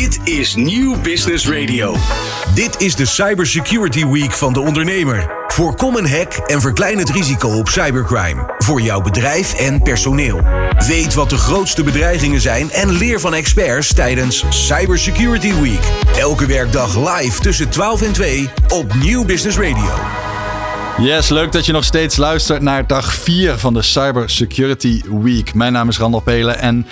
Dit is Nieuw Business Radio. Dit is de Cybersecurity Week van de ondernemer. Voorkom een hack en verklein het risico op cybercrime. Voor jouw bedrijf en personeel. Weet wat de grootste bedreigingen zijn en leer van experts tijdens Cybersecurity Week. Elke werkdag live tussen 12 en 2 op Nieuw Business Radio. Yes, leuk dat je nog steeds luistert naar dag 4 van de Cybersecurity Week. Mijn naam is Randal Pelen en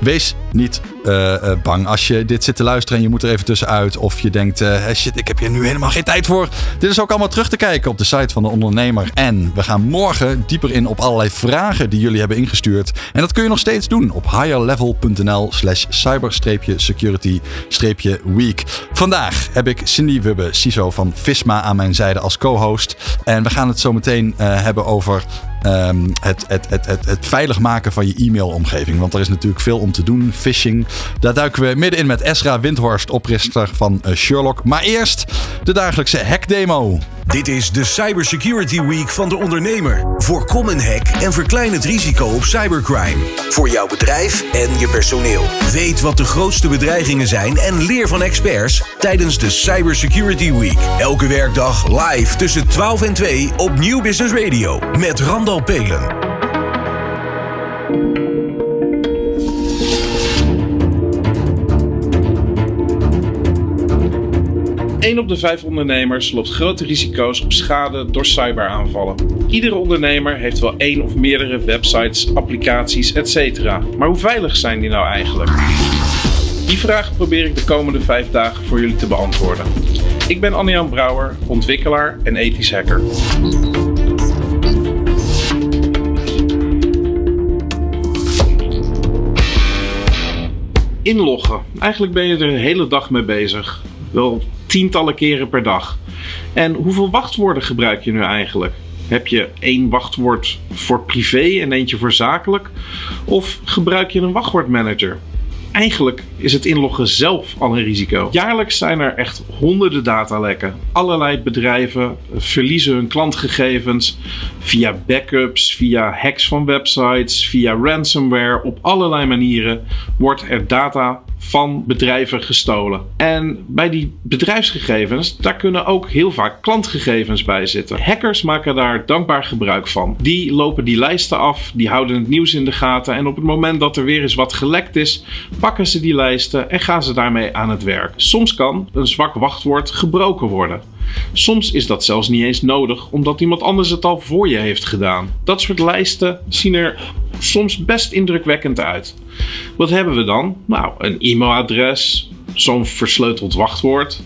wees niet uh, uh, bang als je dit zit te luisteren en je moet er even tussenuit. Of je denkt, uh, shit, ik heb hier nu helemaal geen tijd voor. Dit is ook allemaal terug te kijken op de site van de ondernemer. En we gaan morgen dieper in op allerlei vragen die jullie hebben ingestuurd. En dat kun je nog steeds doen op higherlevel.nl slash cyber-security-week. Vandaag heb ik Cindy Wubbe, CISO van Visma, aan mijn zijde als co-host. En we gaan het zo meteen hebben over Um, het, het, het, het veilig maken van je e-mailomgeving. Want er is natuurlijk veel om te doen. Daar duiken we middenin met Esra Windhorst, oprichter van uh, Sherlock. Maar eerst de dagelijkse hackdemo. Dit is de Cybersecurity Week van de ondernemer. Voorkom een hack en verklein het risico op cybercrime. Voor jouw bedrijf en je personeel. Weet wat de grootste bedreigingen zijn en leer van experts tijdens de Cybersecurity Week. Elke werkdag live tussen 12 en 2 op Nieuw Business Radio. Met Randal Pelen. 1 op de 5 ondernemers loopt grote risico's op schade door cyberaanvallen. Iedere ondernemer heeft wel één of meerdere websites, applicaties, etc. Maar hoe veilig zijn die nou eigenlijk? Die vraag probeer ik de komende 5 dagen voor jullie te beantwoorden. Ik ben Anne-Jan Brouwer, ontwikkelaar en ethisch hacker. Inloggen. Eigenlijk ben je er de hele dag mee bezig. Wel tientallen keren per dag. En hoeveel wachtwoorden gebruik je nu eigenlijk? Heb je één wachtwoord voor privé en eentje voor zakelijk? Of gebruik je een wachtwoordmanager? Eigenlijk is het inloggen zelf al een risico. Jaarlijks zijn er echt honderden datalekken. Allerlei bedrijven verliezen hun klantgegevens via backups, via hacks van websites, via ransomware. Op allerlei manieren wordt er data van bedrijven gestolen. En bij die bedrijfsgegevens, daar kunnen ook heel vaak klantgegevens bij zitten. Hackers maken daar dankbaar gebruik van. Die lopen die lijsten af, die houden het nieuws in de gaten en op het moment dat er weer eens wat gelekt is, pakken ze die lijsten en gaan ze daarmee aan het werk. Soms kan een zwak wachtwoord gebroken worden. Soms is dat zelfs niet eens nodig, omdat iemand anders het al voor je heeft gedaan. Dat soort lijsten zien er soms best indrukwekkend uit. Wat hebben we dan? Nou, een e-mailadres, zo'n versleuteld wachtwoord,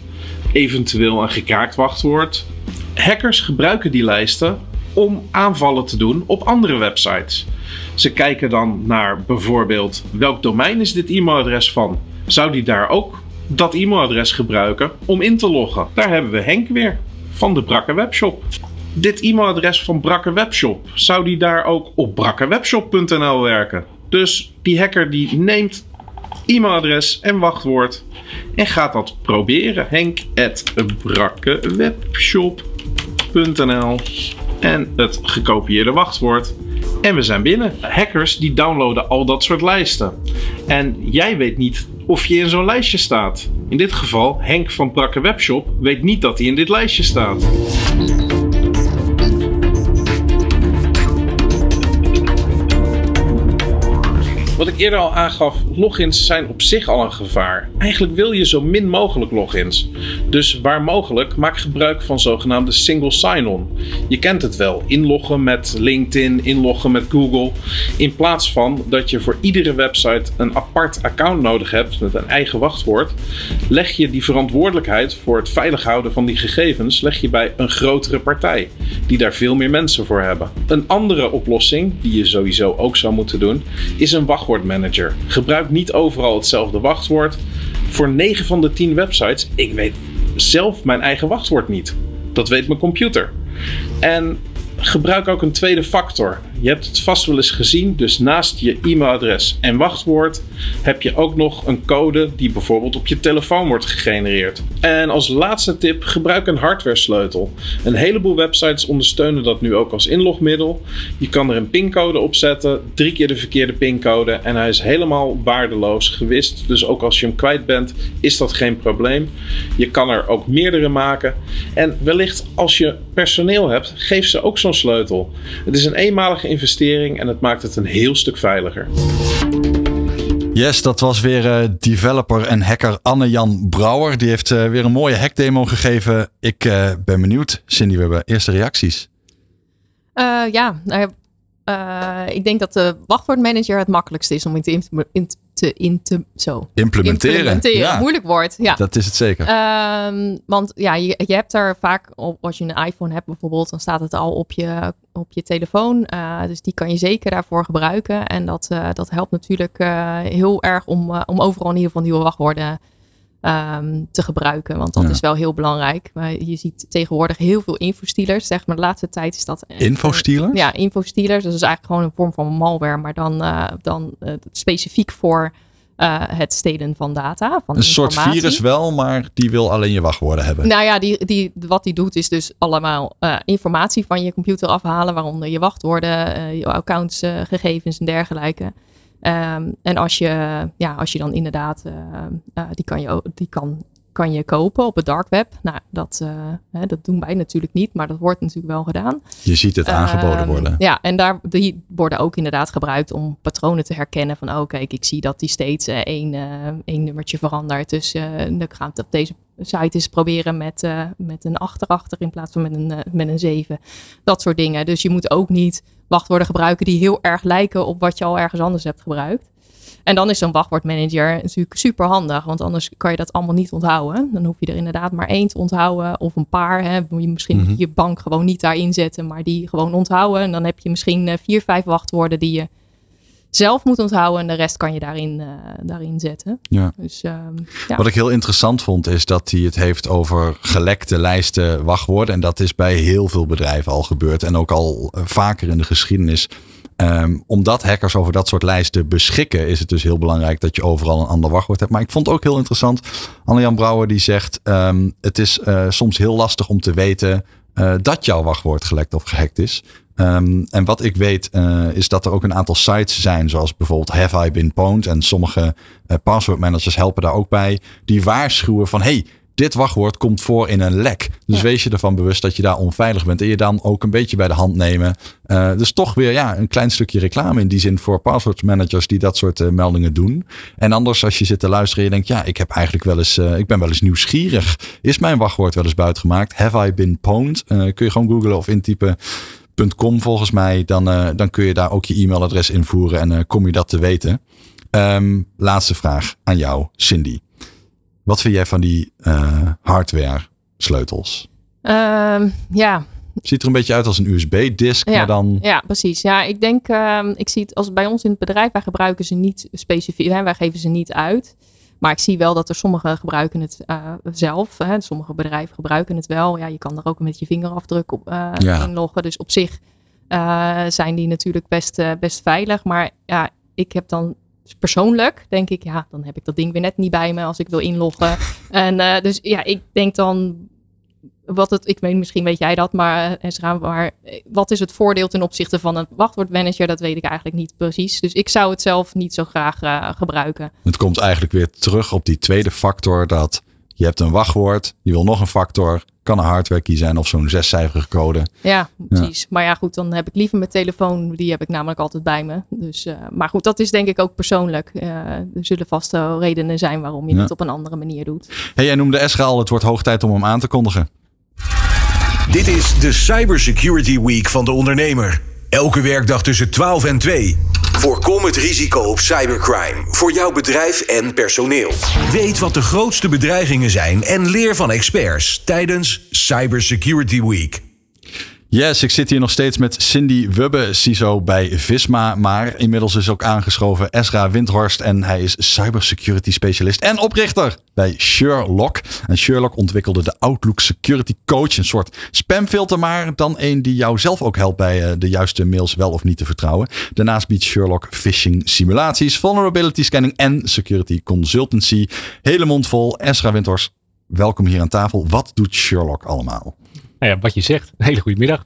eventueel een gekraakt wachtwoord. Hackers gebruiken die lijsten om aanvallen te doen op andere websites. Ze kijken dan naar bijvoorbeeld welk domein is dit e-mailadres van? Zou die daar ook dat e-mailadres gebruiken om in te loggen? Daar hebben we Henk weer van de Brakke Webshop. Dit e-mailadres van Brakke Webshop, zou die daar ook op brakkewebshop.nl werken? Dus die hacker die neemt e-mailadres en wachtwoord en gaat dat proberen. Henk en het gekopieerde wachtwoord. En we zijn binnen. Hackers die downloaden al dat soort lijsten. En jij weet niet of je in zo'n lijstje staat. In dit geval, Henk van Brakke Webshop weet niet dat hij in dit lijstje staat. Wat ik eerder al aangaf, logins zijn op zich al een gevaar. Eigenlijk wil je zo min mogelijk logins. Dus waar mogelijk, maak gebruik van zogenaamde single sign-on. Je kent het wel, inloggen met LinkedIn, inloggen met Google. In plaats van dat je voor iedere website een apart account nodig hebt met een eigen wachtwoord, leg je die verantwoordelijkheid voor het veilig houden van die gegevens leg je bij een grotere partij, die daar veel meer mensen voor hebben. Een andere oplossing, die je sowieso ook zou moeten doen, is een wachtwoord Gebruik niet overal hetzelfde wachtwoord. Voor 9 van de 10 websites, ik weet zelf mijn eigen wachtwoord niet. Dat weet mijn computer. En gebruik ook een tweede factor. Je hebt het vast wel eens gezien. Dus naast je e-mailadres en wachtwoord heb je ook nog een code die bijvoorbeeld op je telefoon wordt gegenereerd. En als laatste tip, gebruik een hardware sleutel. Een heleboel websites ondersteunen dat nu ook als inlogmiddel. Je kan er een pincode op zetten, drie keer de verkeerde pincode en hij is helemaal waardeloos gewist. Dus ook als je hem kwijt bent, is dat geen probleem. Je kan er ook meerdere maken. En wellicht als je personeel hebt, geef ze ook zo'n sleutel. Het is een eenmalige investering en het maakt het een heel stuk veiliger. Yes, dat was weer uh, developer en hacker Anne-Jan Brouwer. Die heeft uh, weer een mooie hackdemo gegeven. Ik uh, ben benieuwd. Cindy, we hebben eerste reacties. ja, nou, ik denk dat de wachtwoordmanager het makkelijkste is om in te, in, te, in te zo. implementeren. implementeren. Ja. Moeilijk woord. Ja. Dat is het zeker. Um, want ja, je, je hebt er vaak, op, als je een iPhone hebt bijvoorbeeld, dan staat het al op je, op je telefoon. Uh, dus die kan je zeker daarvoor gebruiken. En dat, uh, dat helpt natuurlijk uh, heel erg om, om overal in ieder geval nieuwe wachtwoorden um, te gebruiken. Want dat ja. is wel heel belangrijk. Maar je ziet tegenwoordig heel veel infostealers. Zeg maar de laatste tijd is dat... Infostealers? ja, infostealers. Dat is eigenlijk gewoon een vorm van malware. Maar dan, uh, dan uh, specifiek voor uh, het stelen van data. Van een soort virus wel, maar die wil alleen je wachtwoorden hebben. Nou ja, die, die, wat die doet is dus allemaal uh, informatie van je computer afhalen. Waaronder je wachtwoorden, uh, je accountsgegevens en dergelijke. Um, en als je, ja, als je dan inderdaad, uh, uh, die, kan je, die kan, kan je kopen op het dark web. Nou, dat, uh, hè, dat doen wij natuurlijk niet, maar dat wordt natuurlijk wel gedaan. Je ziet het aangeboden um, worden. Ja, en daar, die worden ook inderdaad gebruikt om patronen te herkennen. Van, oh kijk, ik zie dat die steeds één, één nummertje verandert. Dus dan gaan we op deze site eens proberen met, met een achterachter in plaats van met een, met een 7. Dat soort dingen. Dus je moet ook niet wachtwoorden gebruiken die heel erg lijken op wat je al ergens anders hebt gebruikt. En dan is zo'n wachtwoordmanager natuurlijk super handig, want anders kan je dat allemaal niet onthouden. Dan hoef je er inderdaad maar één te onthouden of een paar. Hè. Moet je misschien mm-hmm. je bank gewoon niet daarin zetten, maar die gewoon onthouden. En dan heb je misschien vier, vijf wachtwoorden die je zelf moet onthouden en de rest kan je daarin, uh, daarin zetten. Ja. Dus, uh, ja. Wat ik heel interessant vond is dat hij het heeft over gelekte lijsten wachtwoorden. En dat is bij heel veel bedrijven al gebeurd en ook al vaker in de geschiedenis. Um, omdat hackers over dat soort lijsten beschikken, is het dus heel belangrijk dat je overal een ander wachtwoord hebt. Maar ik vond het ook heel interessant. Anne-Jan Brouwer die zegt: um, Het is uh, soms heel lastig om te weten uh, dat jouw wachtwoord gelekt of gehackt is. Um, en wat ik weet uh, is dat er ook een aantal sites zijn, zoals bijvoorbeeld Have I Been Pwned. En sommige uh, password managers helpen daar ook bij. Die waarschuwen van hey, dit wachtwoord komt voor in een lek. Dus ja. wees je ervan bewust dat je daar onveilig bent. En je dan ook een beetje bij de hand nemen. Uh, dus toch weer ja, een klein stukje reclame in die zin voor password managers die dat soort meldingen doen. En anders als je zit te luisteren en je denkt, ja, ik heb eigenlijk wel eens, ik ben wel eens nieuwsgierig. Is mijn wachtwoord wel eens buitgemaakt? Have I been pwned? kun je gewoon googlen of intypen. .com volgens mij, dan, uh, dan kun je daar ook je e-mailadres invoeren en uh, kom je dat te weten. Um, laatste vraag aan jou, Cindy. Wat vind jij van die uh, hardware sleutels? Um, ja. Ziet er een beetje uit als een USB-disk, ja, maar dan... Ja, precies. Ja, ik denk, um, ik zie het als bij ons in het bedrijf, wij gebruiken ze niet specifiek, hè, wij geven ze niet uit. Maar ik zie wel dat er sommigen gebruiken het uh, zelf. Hè. Sommige bedrijven gebruiken het wel. Ja, je kan er ook met je vingerafdruk op uh, ja. inloggen. Dus op zich uh, zijn die natuurlijk best, best veilig. Maar ja, ik heb dan persoonlijk, denk ik, ja, dan heb ik dat ding weer net niet bij me als ik wil inloggen. en dus ja, ik denk dan wat het, ik weet misschien weet jij dat, maar Esra, maar wat is het voordeel ten opzichte van een wachtwoordmanager? Dat weet ik eigenlijk niet precies. Dus ik zou het zelf niet zo graag uh, gebruiken. Het komt eigenlijk weer terug op die tweede factor dat je hebt een wachtwoord, je wil nog een factor, kan een hardware key zijn of zo'n zescijferige code. Ja, precies. Ja. Maar ja, goed, dan heb ik liever mijn telefoon, die heb ik namelijk altijd bij me. Dus, uh, maar goed, dat is denk ik ook persoonlijk. Uh, er zullen vast redenen zijn waarom je ja. het op een andere manier doet. Hey, jij noemde Esra al, het wordt hoog tijd om hem aan te kondigen. Dit is de Cybersecurity Week van de ondernemer. Elke werkdag tussen 12 en 2. Voorkom het risico op cybercrime voor jouw bedrijf en personeel. Weet wat de grootste bedreigingen zijn en leer van experts tijdens Cybersecurity Week. Yes, ik zit hier nog steeds met Cindy Wubbe, CISO bij Visma. Maar inmiddels is ook aangeschoven Ezra Windhorst. En hij is cybersecurity specialist en oprichter bij Sherlock. En Sherlock ontwikkelde de Outlook Security Coach. Een soort spamfilter, maar dan een die jou zelf ook helpt bij eh, de juiste mails wel of niet te vertrouwen. Daarnaast biedt Sherlock phishing simulaties, vulnerability scanning en security consultancy. Hele mond vol. Ezra Windhorst, welkom hier aan tafel. Wat doet Sherlock allemaal? Nou ja, wat je zegt, een hele goede middag.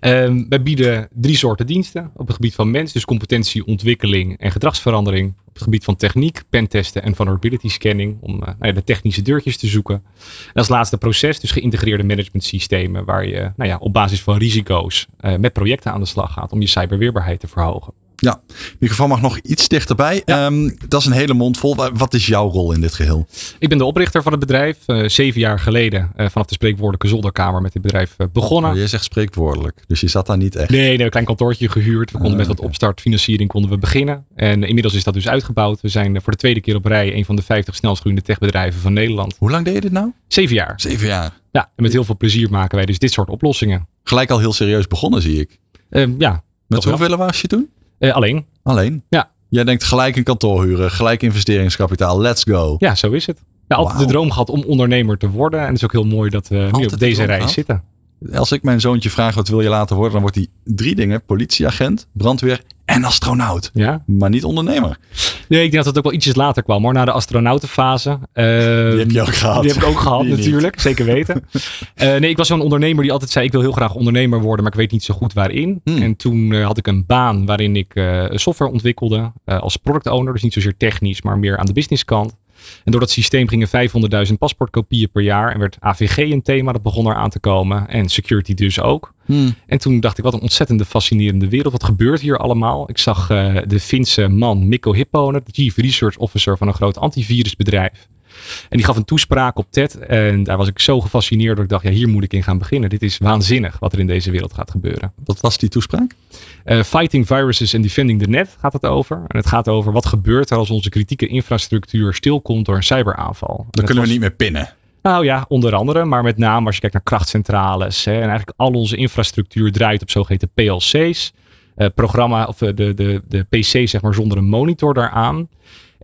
Um, wij bieden drie soorten diensten op het gebied van mens, dus competentie, ontwikkeling en gedragsverandering. Op het gebied van techniek, pentesten en vulnerability scanning, om uh, nou ja, de technische deurtjes te zoeken. En als laatste proces, dus geïntegreerde management systemen, waar je nou ja, op basis van risico's uh, met projecten aan de slag gaat om je cyberweerbaarheid te verhogen. Ja, microfoon mag nog iets dichterbij. Ja. Um, dat is een hele mond vol. Wat is jouw rol in dit geheel? Ik ben de oprichter van het bedrijf. Uh, zeven jaar geleden uh, vanaf de spreekwoordelijke zolderkamer met dit bedrijf uh, begonnen. Oh, je zegt spreekwoordelijk, dus je zat daar niet echt. Nee, nee een klein kantoortje gehuurd. We konden Ah, met wat opstartfinanciering konden we beginnen. En inmiddels is dat dus uitgebouwd. We zijn voor de tweede keer op rij een van de 50 snelst groeiende techbedrijven van Nederland. Hoe lang deed je dit nou? Zeven jaar. Zeven jaar. Ja, en met heel veel plezier maken wij dus dit soort oplossingen. Gelijk al heel serieus begonnen, zie ik. Uh, ja. Met hoeveel was je toen? Uh, alleen. Alleen? Ja. Jij denkt gelijk een kantoor huren, gelijk investeringskapitaal, let's go. Ja, zo is het. Ja, altijd wow. de droom gehad om ondernemer te worden. En het is ook heel mooi dat we nu op deze reis zitten. Als ik mijn zoontje vraag wat wil je laten worden, dan wordt hij drie dingen. Politieagent, brandweer en astronaut. Ja. Maar niet ondernemer. Nee, ik denk dat het ook wel ietsjes later kwam. Maar na de astronautenfase. Uh, die heb je ook gehad. Die heb ik ook gehad natuurlijk. Zeker weten. uh, nee, ik was zo'n ondernemer die altijd zei ik wil heel graag ondernemer worden. Maar ik weet niet zo goed waarin. Hmm. En toen uh, had ik een baan waarin ik eh, software ontwikkelde. eh, als product owner. Dus niet zozeer technisch, maar meer aan de businesskant. En door dat systeem gingen 500.000 paspoortkopieën per jaar. En werd AVG een thema, dat begon er aan te komen. En security dus ook. Hmm. En toen dacht ik, wat een ontzettende fascinerende wereld. Wat gebeurt hier allemaal? Ik zag uh, de Finse man Mikko Hipponen, de Chief Research Officer van een groot antivirusbedrijf. En die gaf een toespraak op TED. En daar was ik zo gefascineerd dat ik dacht, ja, hier moet ik in gaan beginnen. Dit is waanzinnig wat er in deze wereld gaat gebeuren. Wat was die toespraak? Uh, fighting viruses and defending the net gaat het over. En het gaat over wat gebeurt er als onze kritieke infrastructuur stilkomt door een cyberaanval. Dan kunnen was... we niet meer pinnen. Nou ja, onder andere, maar met name als je kijkt naar krachtcentrales. Hè, en eigenlijk al onze infrastructuur draait op zogeheten PLC's. Uh, programma of de, de, de PC zeg maar zonder een monitor daaraan.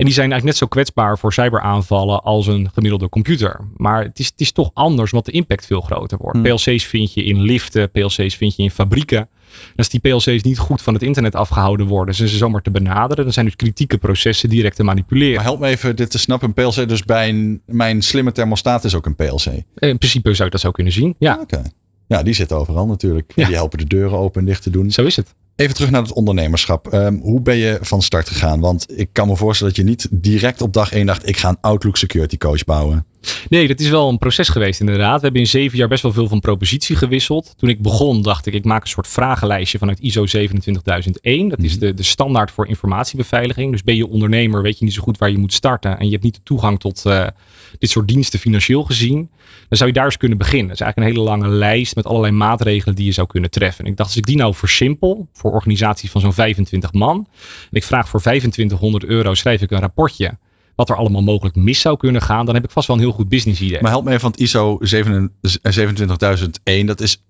En die zijn eigenlijk net zo kwetsbaar voor cyberaanvallen als een gemiddelde computer. Maar het is, het is toch anders, omdat de impact veel groter wordt. Hmm. PLC's vind je in liften, PLC's vind je in fabrieken. En als die PLC's niet goed van het internet afgehouden worden, zijn ze zomaar te benaderen. Dan zijn dus kritieke processen direct te manipuleren. Maar help me even dit te snappen. Een PLC, dus bij een, mijn slimme thermostaat is ook een PLC. In principe zou je dat zo kunnen zien. Ja, oké. Okay. Ja, die zitten overal natuurlijk. Ja. Die helpen de deuren open en dicht te doen. Zo is het. Even terug naar het ondernemerschap. Um, hoe ben je van start gegaan? Want ik kan me voorstellen dat je niet direct op dag één dacht: ik ga een Outlook Security Coach bouwen. Nee, dat is wel een proces geweest inderdaad. We hebben in zeven jaar best wel veel van propositie gewisseld. Toen ik begon dacht ik, ik maak een soort vragenlijstje vanuit ISO 27001. Dat is de, de standaard voor informatiebeveiliging. Dus ben je ondernemer, weet je niet zo goed waar je moet starten. En je hebt niet de toegang tot uh, dit soort diensten financieel gezien. Dan zou je daar eens kunnen beginnen. Dat is eigenlijk een hele lange lijst met allerlei maatregelen die je zou kunnen treffen. En ik dacht, als ik die nou versimpel voor organisaties van zo'n 25 man. En ik vraag voor 2500 euro schrijf ik een rapportje wat er allemaal mogelijk mis zou kunnen gaan, dan heb ik vast wel een heel goed business idee. Maar help me even, want ISO 27001, dat is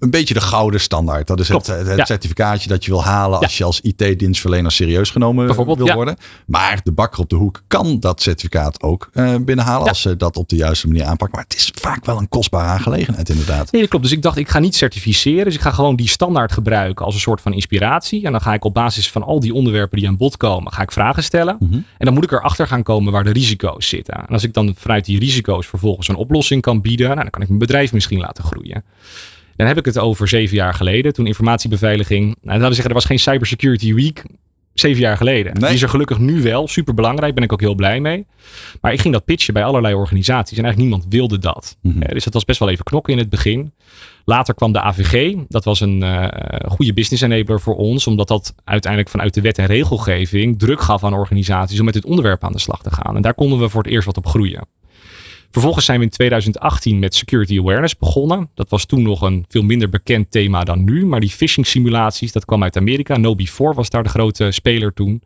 een beetje de gouden standaard. Dat is het, het ja. certificaatje dat je wil halen als ja. je als IT-dienstverlener serieus genomen wil ja. worden. Maar de bakker op de hoek kan dat certificaat ook uh, binnenhalen als ze dat op de juiste manier aanpakken. Maar het is vaak wel een kostbare aangelegenheid inderdaad. Nee, dat klopt. Dus ik dacht, ik ga niet certificeren. Dus ik ga gewoon die standaard gebruiken als een soort van inspiratie. En dan ga ik op basis van al die onderwerpen die aan bod komen, ga ik vragen stellen. Mhm. En dan moet ik erachter gaan komen waar de risico's zitten. En als ik dan vanuit die risico's vervolgens een oplossing kan bieden, nou, dan kan ik mijn bedrijf misschien laten groeien. Dan heb ik het over zeven jaar geleden, toen informatiebeveiliging. Nou, laten we zeggen, er was geen Cybersecurity Week zeven jaar geleden. Nee. Die is er gelukkig nu wel. Super belangrijk, ben ik ook heel blij mee. Maar ik ging dat pitchen bij allerlei organisaties en eigenlijk niemand wilde dat. Mhm. Eh, dus dat was best wel even knokken in het begin. Later kwam de AVG. Dat was een uh, goede business enabler voor ons, omdat dat uiteindelijk vanuit de wet en regelgeving druk gaf aan organisaties om met dit onderwerp aan de slag te gaan. En daar konden we voor het eerst wat op groeien. Vervolgens zijn we in 2018 met security awareness begonnen. Dat was toen nog een veel minder bekend thema dan nu. Maar die phishing simulaties, dat kwam uit Amerika. No4 was daar de grote speler toen.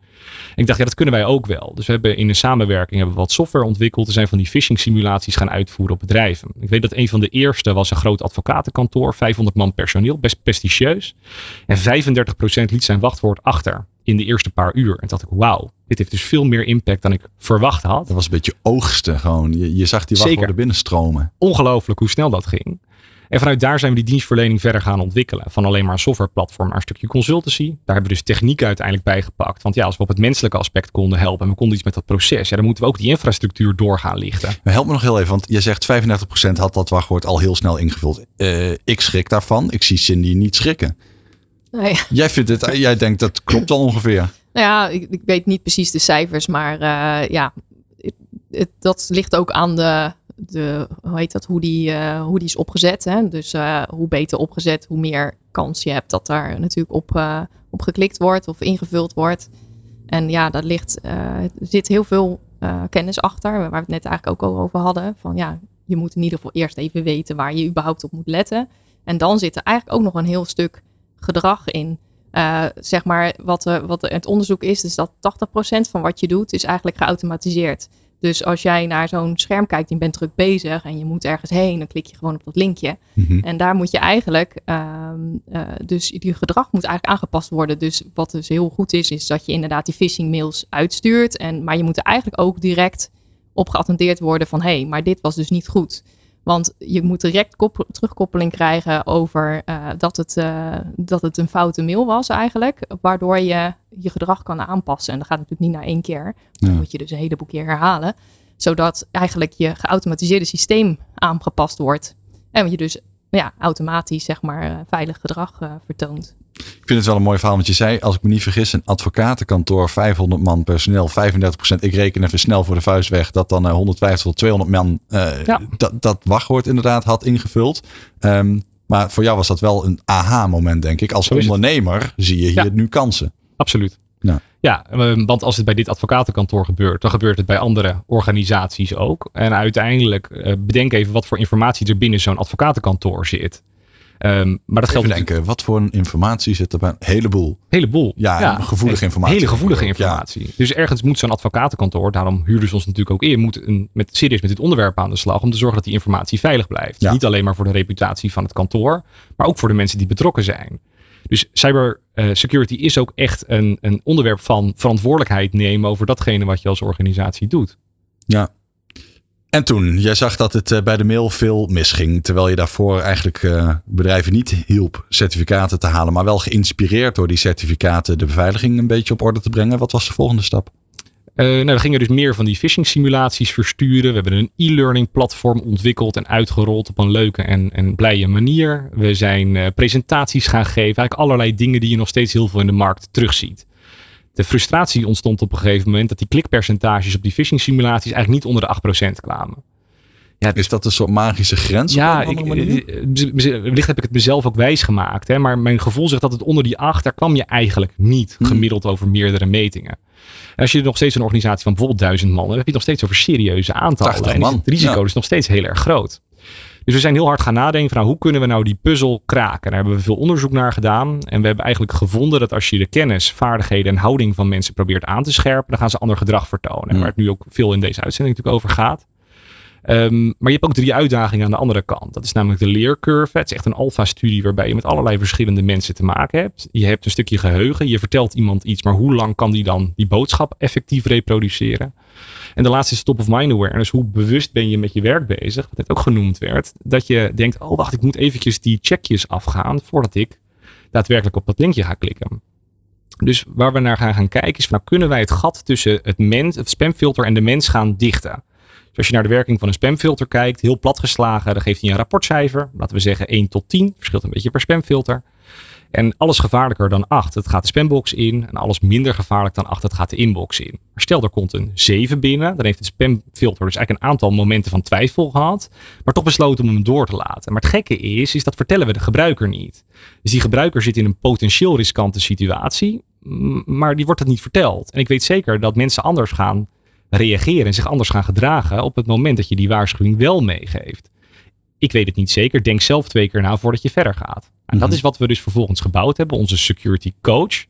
En ik dacht, ja, dat kunnen wij ook wel. Dus we hebben in een samenwerking hebben we wat software ontwikkeld. Er zijn van die phishing simulaties gaan uitvoeren op bedrijven. Ik weet dat een van de eerste was een groot advocatenkantoor. 500 man personeel, best prestigieus. En 35% liet zijn wachtwoord achter in de eerste paar uur. En dacht ik, wauw, dit heeft dus veel meer impact dan ik verwacht had. Dat was een beetje oogsten gewoon. Je, je zag die wachtwoorden binnenstromen. Ongelooflijk hoe snel dat ging. En vanuit daar zijn we die dienstverlening verder gaan ontwikkelen. Van alleen maar een softwareplatform naar een stukje consultancy. Daar hebben we dus techniek uiteindelijk bij gepakt. Want ja, als we op het menselijke aspect konden helpen en we konden iets met dat proces, ja, dan moeten we ook die infrastructuur door gaan lichten. Maar help me nog heel even, want je zegt 35% had dat wachtwoord al heel snel ingevuld. Uh, ik schrik daarvan. Ik zie Cindy niet schrikken. Nee. Jij, vindt het, jij denkt dat klopt al ongeveer. Nou ja, ik, weet niet precies de cijfers, maar uh, ja, het, dat ligt ook aan de, de hoe heet dat, hoe die, uh, hoe die is opgezet. Hè? Dus uh, hoe beter opgezet, hoe meer kans je hebt dat daar natuurlijk op, op geklikt wordt of ingevuld wordt. En ja, daar ligt, er zit heel veel kennis achter, waar we het net eigenlijk ook al over hadden. Van ja, je moet in ieder geval eerst even weten waar je überhaupt op moet letten. En dan zit er eigenlijk ook nog een heel stuk gedrag in. Uh, zeg maar, wat, uh, wat het onderzoek is, is dat 80% van wat je doet, is eigenlijk geautomatiseerd. Dus als jij naar zo'n scherm kijkt, je bent druk bezig en je moet ergens heen, dan klik je gewoon op dat linkje. Mm-hmm. En daar moet je eigenlijk, uh, dus je gedrag moet eigenlijk aangepast worden. Dus wat dus heel goed is, is dat je inderdaad die phishing mails uitstuurt. En, maar je moet er eigenlijk ook direct op geattendeerd worden van, hé, hey, maar dit was dus niet goed. Want je moet direct terugkoppeling krijgen over uh, dat, het, uh, dat het een foute mail was eigenlijk. Waardoor je je gedrag kan aanpassen. En dat gaat natuurlijk niet na één keer. Dan moet je dus een heleboel keer herhalen. Zodat eigenlijk je geautomatiseerde systeem aangepast wordt. En je dus ja, automatisch zeg maar uh, veilig gedrag vertoont. Ik vind het wel een mooi verhaal, want je zei, als ik me niet vergis, een advocatenkantoor, 500 man personeel, 35% Ik reken even snel voor de vuist weg dat dan 150 tot 200 man uh, ja. dat, dat wachtwoord inderdaad had ingevuld. Um, maar voor jou was dat wel een aha-moment, denk ik. Als ondernemer zie je hier ja. nu kansen. Absoluut. Ja. ja, want als het bij dit advocatenkantoor gebeurt, dan gebeurt het bij andere organisaties ook. En uiteindelijk, uh, bedenk even wat voor informatie er binnen zo'n advocatenkantoor zit. Um, maar dat geldt denken, wat voor informatie zit er bij? Een heleboel. Heleboel. Ja, ja gevoelige informatie. Hele gevoelige informatie. Ja. Dus ergens moet zo'n advocatenkantoor, daarom huurden ze ons natuurlijk ook in, moet een, met, serieus met dit onderwerp aan de slag om te zorgen dat die informatie veilig blijft. Ja. Niet alleen maar voor de reputatie van het kantoor, maar ook voor de mensen die betrokken zijn. Dus cyber uh, security is ook echt een, een onderwerp van verantwoordelijkheid nemen over datgene wat je als organisatie doet. Ja, en toen, jij zag dat het eh, bij de mail veel misging. Terwijl je daarvoor eigenlijk uh, bedrijven niet hielp certificaten te halen. Maar wel geïnspireerd door die certificaten de beveiliging een beetje op orde te brengen. Wat was de volgende stap? Uh, nou, we gingen dus meer van die phishing simulaties versturen. We hebben een e-learning platform ontwikkeld en uitgerold op een leuke en, en blije manier. We zijn presentaties gaan geven. Eigenlijk allerlei dingen die je nog steeds heel veel in de markt terugziet de frustratie ontstond op een gegeven moment dat die klikpercentages op die phishing simulaties eigenlijk niet onder de 8% kwamen. Ja, is dat een soort magische grens? Ja, ik, wellicht heb ik het mezelf ook wijs gemaakt. Hè, maar mijn gevoel zegt dat het onder die 8, daar kwam je eigenlijk niet hmm. gemiddeld over meerdere metingen. En als je nog steeds een organisatie van bijvoorbeeld duizend man, dan heb je nog steeds over serieuze aantallen. En het risico is nog steeds heel erg groot. Dus we zijn heel hard gaan nadenken van nou, hoe kunnen we nou die puzzel kraken. Daar hebben we veel onderzoek naar gedaan. En we hebben eigenlijk gevonden dat als je de kennis, vaardigheden en houding van mensen probeert aan te scherpen, dan gaan ze ander gedrag vertonen. Mm. Waar het nu ook veel in deze uitzending natuurlijk over gaat. Um, maar je hebt ook drie uitdagingen aan de andere kant. Dat is namelijk de leercurve. Het is echt een alfa-studie waarbij je met allerlei verschillende mensen te maken hebt. Je hebt een stukje geheugen. Je vertelt iemand iets, maar hoe lang kan die dan die boodschap effectief reproduceren? En de laatste is top of mind awareness. Hoe bewust ben je met je werk bezig? Wat net ook genoemd werd. Dat je denkt, oh wacht, ik moet eventjes die checkjes afgaan voordat ik daadwerkelijk op dat linkje ga klikken. Dus waar we naar gaan, gaan kijken is, van, nou kunnen wij het gat tussen het, mens, het spamfilter en de mens gaan dichten? Dus als je naar de werking van een spamfilter kijkt, heel plat geslagen, dan geeft hij een rapportcijfer. Laten we zeggen 1 tot 10. Verschilt een beetje per spamfilter. En alles gevaarlijker dan 8, het gaat de spambox in. En alles minder gevaarlijk dan 8, het gaat de inbox in. Maar stel er komt een 7 binnen, dan heeft het spamfilter dus eigenlijk een aantal momenten van twijfel gehad. Maar toch besloten om hem door te laten. Maar het gekke is, is dat vertellen we de gebruiker niet. Dus die gebruiker zit in een potentieel riskante situatie, maar die wordt het niet verteld. En ik weet zeker dat mensen anders gaan reageren en zich anders gaan gedragen op het moment dat je die waarschuwing wel meegeeft. Ik weet het niet zeker. Denk zelf twee keer na voordat je verder gaat. En dat Mhm. is wat we dus vervolgens gebouwd hebben. Onze security coach.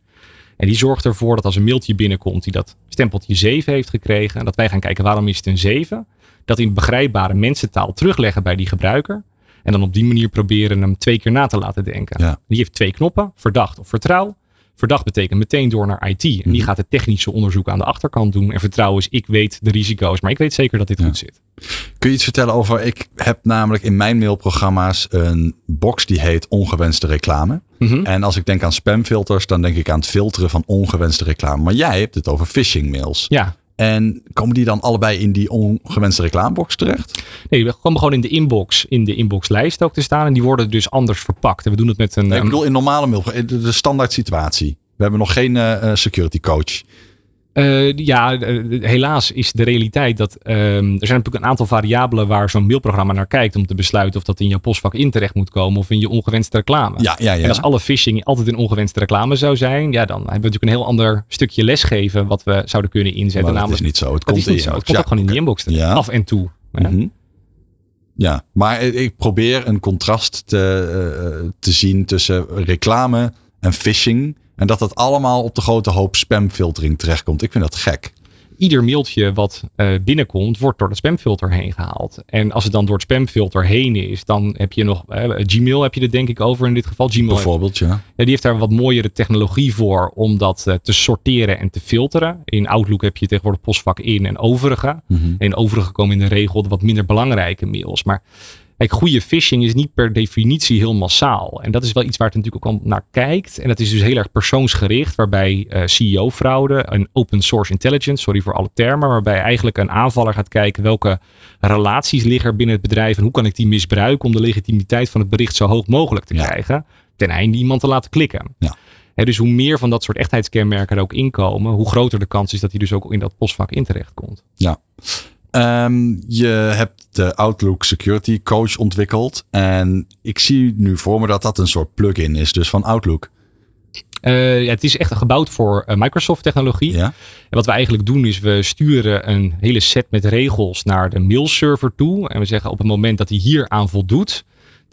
En die zorgt ervoor dat als een mailtje binnenkomt die dat stempeltje 7 heeft gekregen. En dat wij gaan kijken waarom is het een 7. Dat in begrijpbare mensentaal terugleggen bij die gebruiker. En dan op die manier proberen hem twee keer na te laten denken. Ja. Die heeft twee knoppen. Verdacht of vertrouw. Verdacht betekent meteen door naar IT. En die Mhm. gaat het technische onderzoek aan de achterkant doen. En vertrouwen is ik weet de risico's. Maar ik weet zeker dat dit Ja. goed zit. Kun je iets vertellen over, ik heb namelijk in mijn mailprogramma's een box die heet ongewenste reclame. Mhm. En als ik denk aan spamfilters, dan denk ik aan het filteren van ongewenste reclame. Maar jij hebt het over phishing mails. Ja, En komen die dan allebei in die ongewenste reclamebox terecht? Nee, we komen gewoon in de inbox, in de inboxlijst ook te staan. En die worden dus anders verpakt. En we doen het met een. Nee, ik een- bedoel in normale mail, de, de standaard situatie. We hebben nog geen eh, eh, security coach. Eh, ja, eh, helaas is de realiteit dat. ehm, er zijn natuurlijk een aantal variabelen waar zo'n mailprogramma naar kijkt. om te besluiten of dat in jouw postvak in terecht moet komen. of in je ongewenste reclame. Ja, ja, ja. En als alle phishing altijd een ongewenste reclame zou zijn. ja, dan hebben we natuurlijk een heel ander stukje lesgeven. wat we zouden kunnen inzetten. maar dat namelijk, is niet zo. Het komt niet in zo. Het komt ook gewoon in die inbox terecht. Ja. af en toe. Mhm. Ja, maar ik probeer een contrast te, eh, te zien tussen reclame en phishing. En dat dat allemaal op de grote hoop spamfiltering terechtkomt. Ik vind dat gek. ieder mailtje wat eh, binnenkomt, wordt door de spamfilter heen gehaald. En als het dan door het spamfilter heen is, dan heb je nog eh, Gmail heb je er denk ik over in dit geval. Gmail Bijvoorbeeld, ja. ja, die heeft daar wat mooiere technologie voor om dat eh, te sorteren en te filteren. In Outlook heb je tegenwoordig postvak in en overige. Mhm. En in overige komen in de regel de wat minder belangrijke mails. Maar kijk, goede phishing is niet per definitie heel massaal. En dat is wel iets waar het natuurlijk ook al naar kijkt. En dat is dus heel erg persoonsgericht. Waarbij eh, CEO-fraude, een open source intelligence, sorry voor alle termen. Waarbij eigenlijk een aanvaller gaat kijken welke relaties liggen er binnen het bedrijf. En hoe kan ik die misbruiken om de legitimiteit van het bericht zo hoog mogelijk te Ja. krijgen. Ten einde iemand te laten klikken. Ja. Hè, dus hoe meer van dat soort echtheidskenmerken er ook inkomen, hoe groter de kans is dat hij dus ook in dat postvak in terecht komt. Ja. Ehm, je hebt de Outlook Security Coach ontwikkeld. En ik zie nu voor me dat dat een soort plugin is, dus van Outlook. Eh, ja, het is echt gebouwd voor eh, Microsoft technologie. Ja. En wat we eigenlijk doen is we sturen een hele set met regels naar de mailserver toe. En we zeggen op het moment dat hij hier aan voldoet,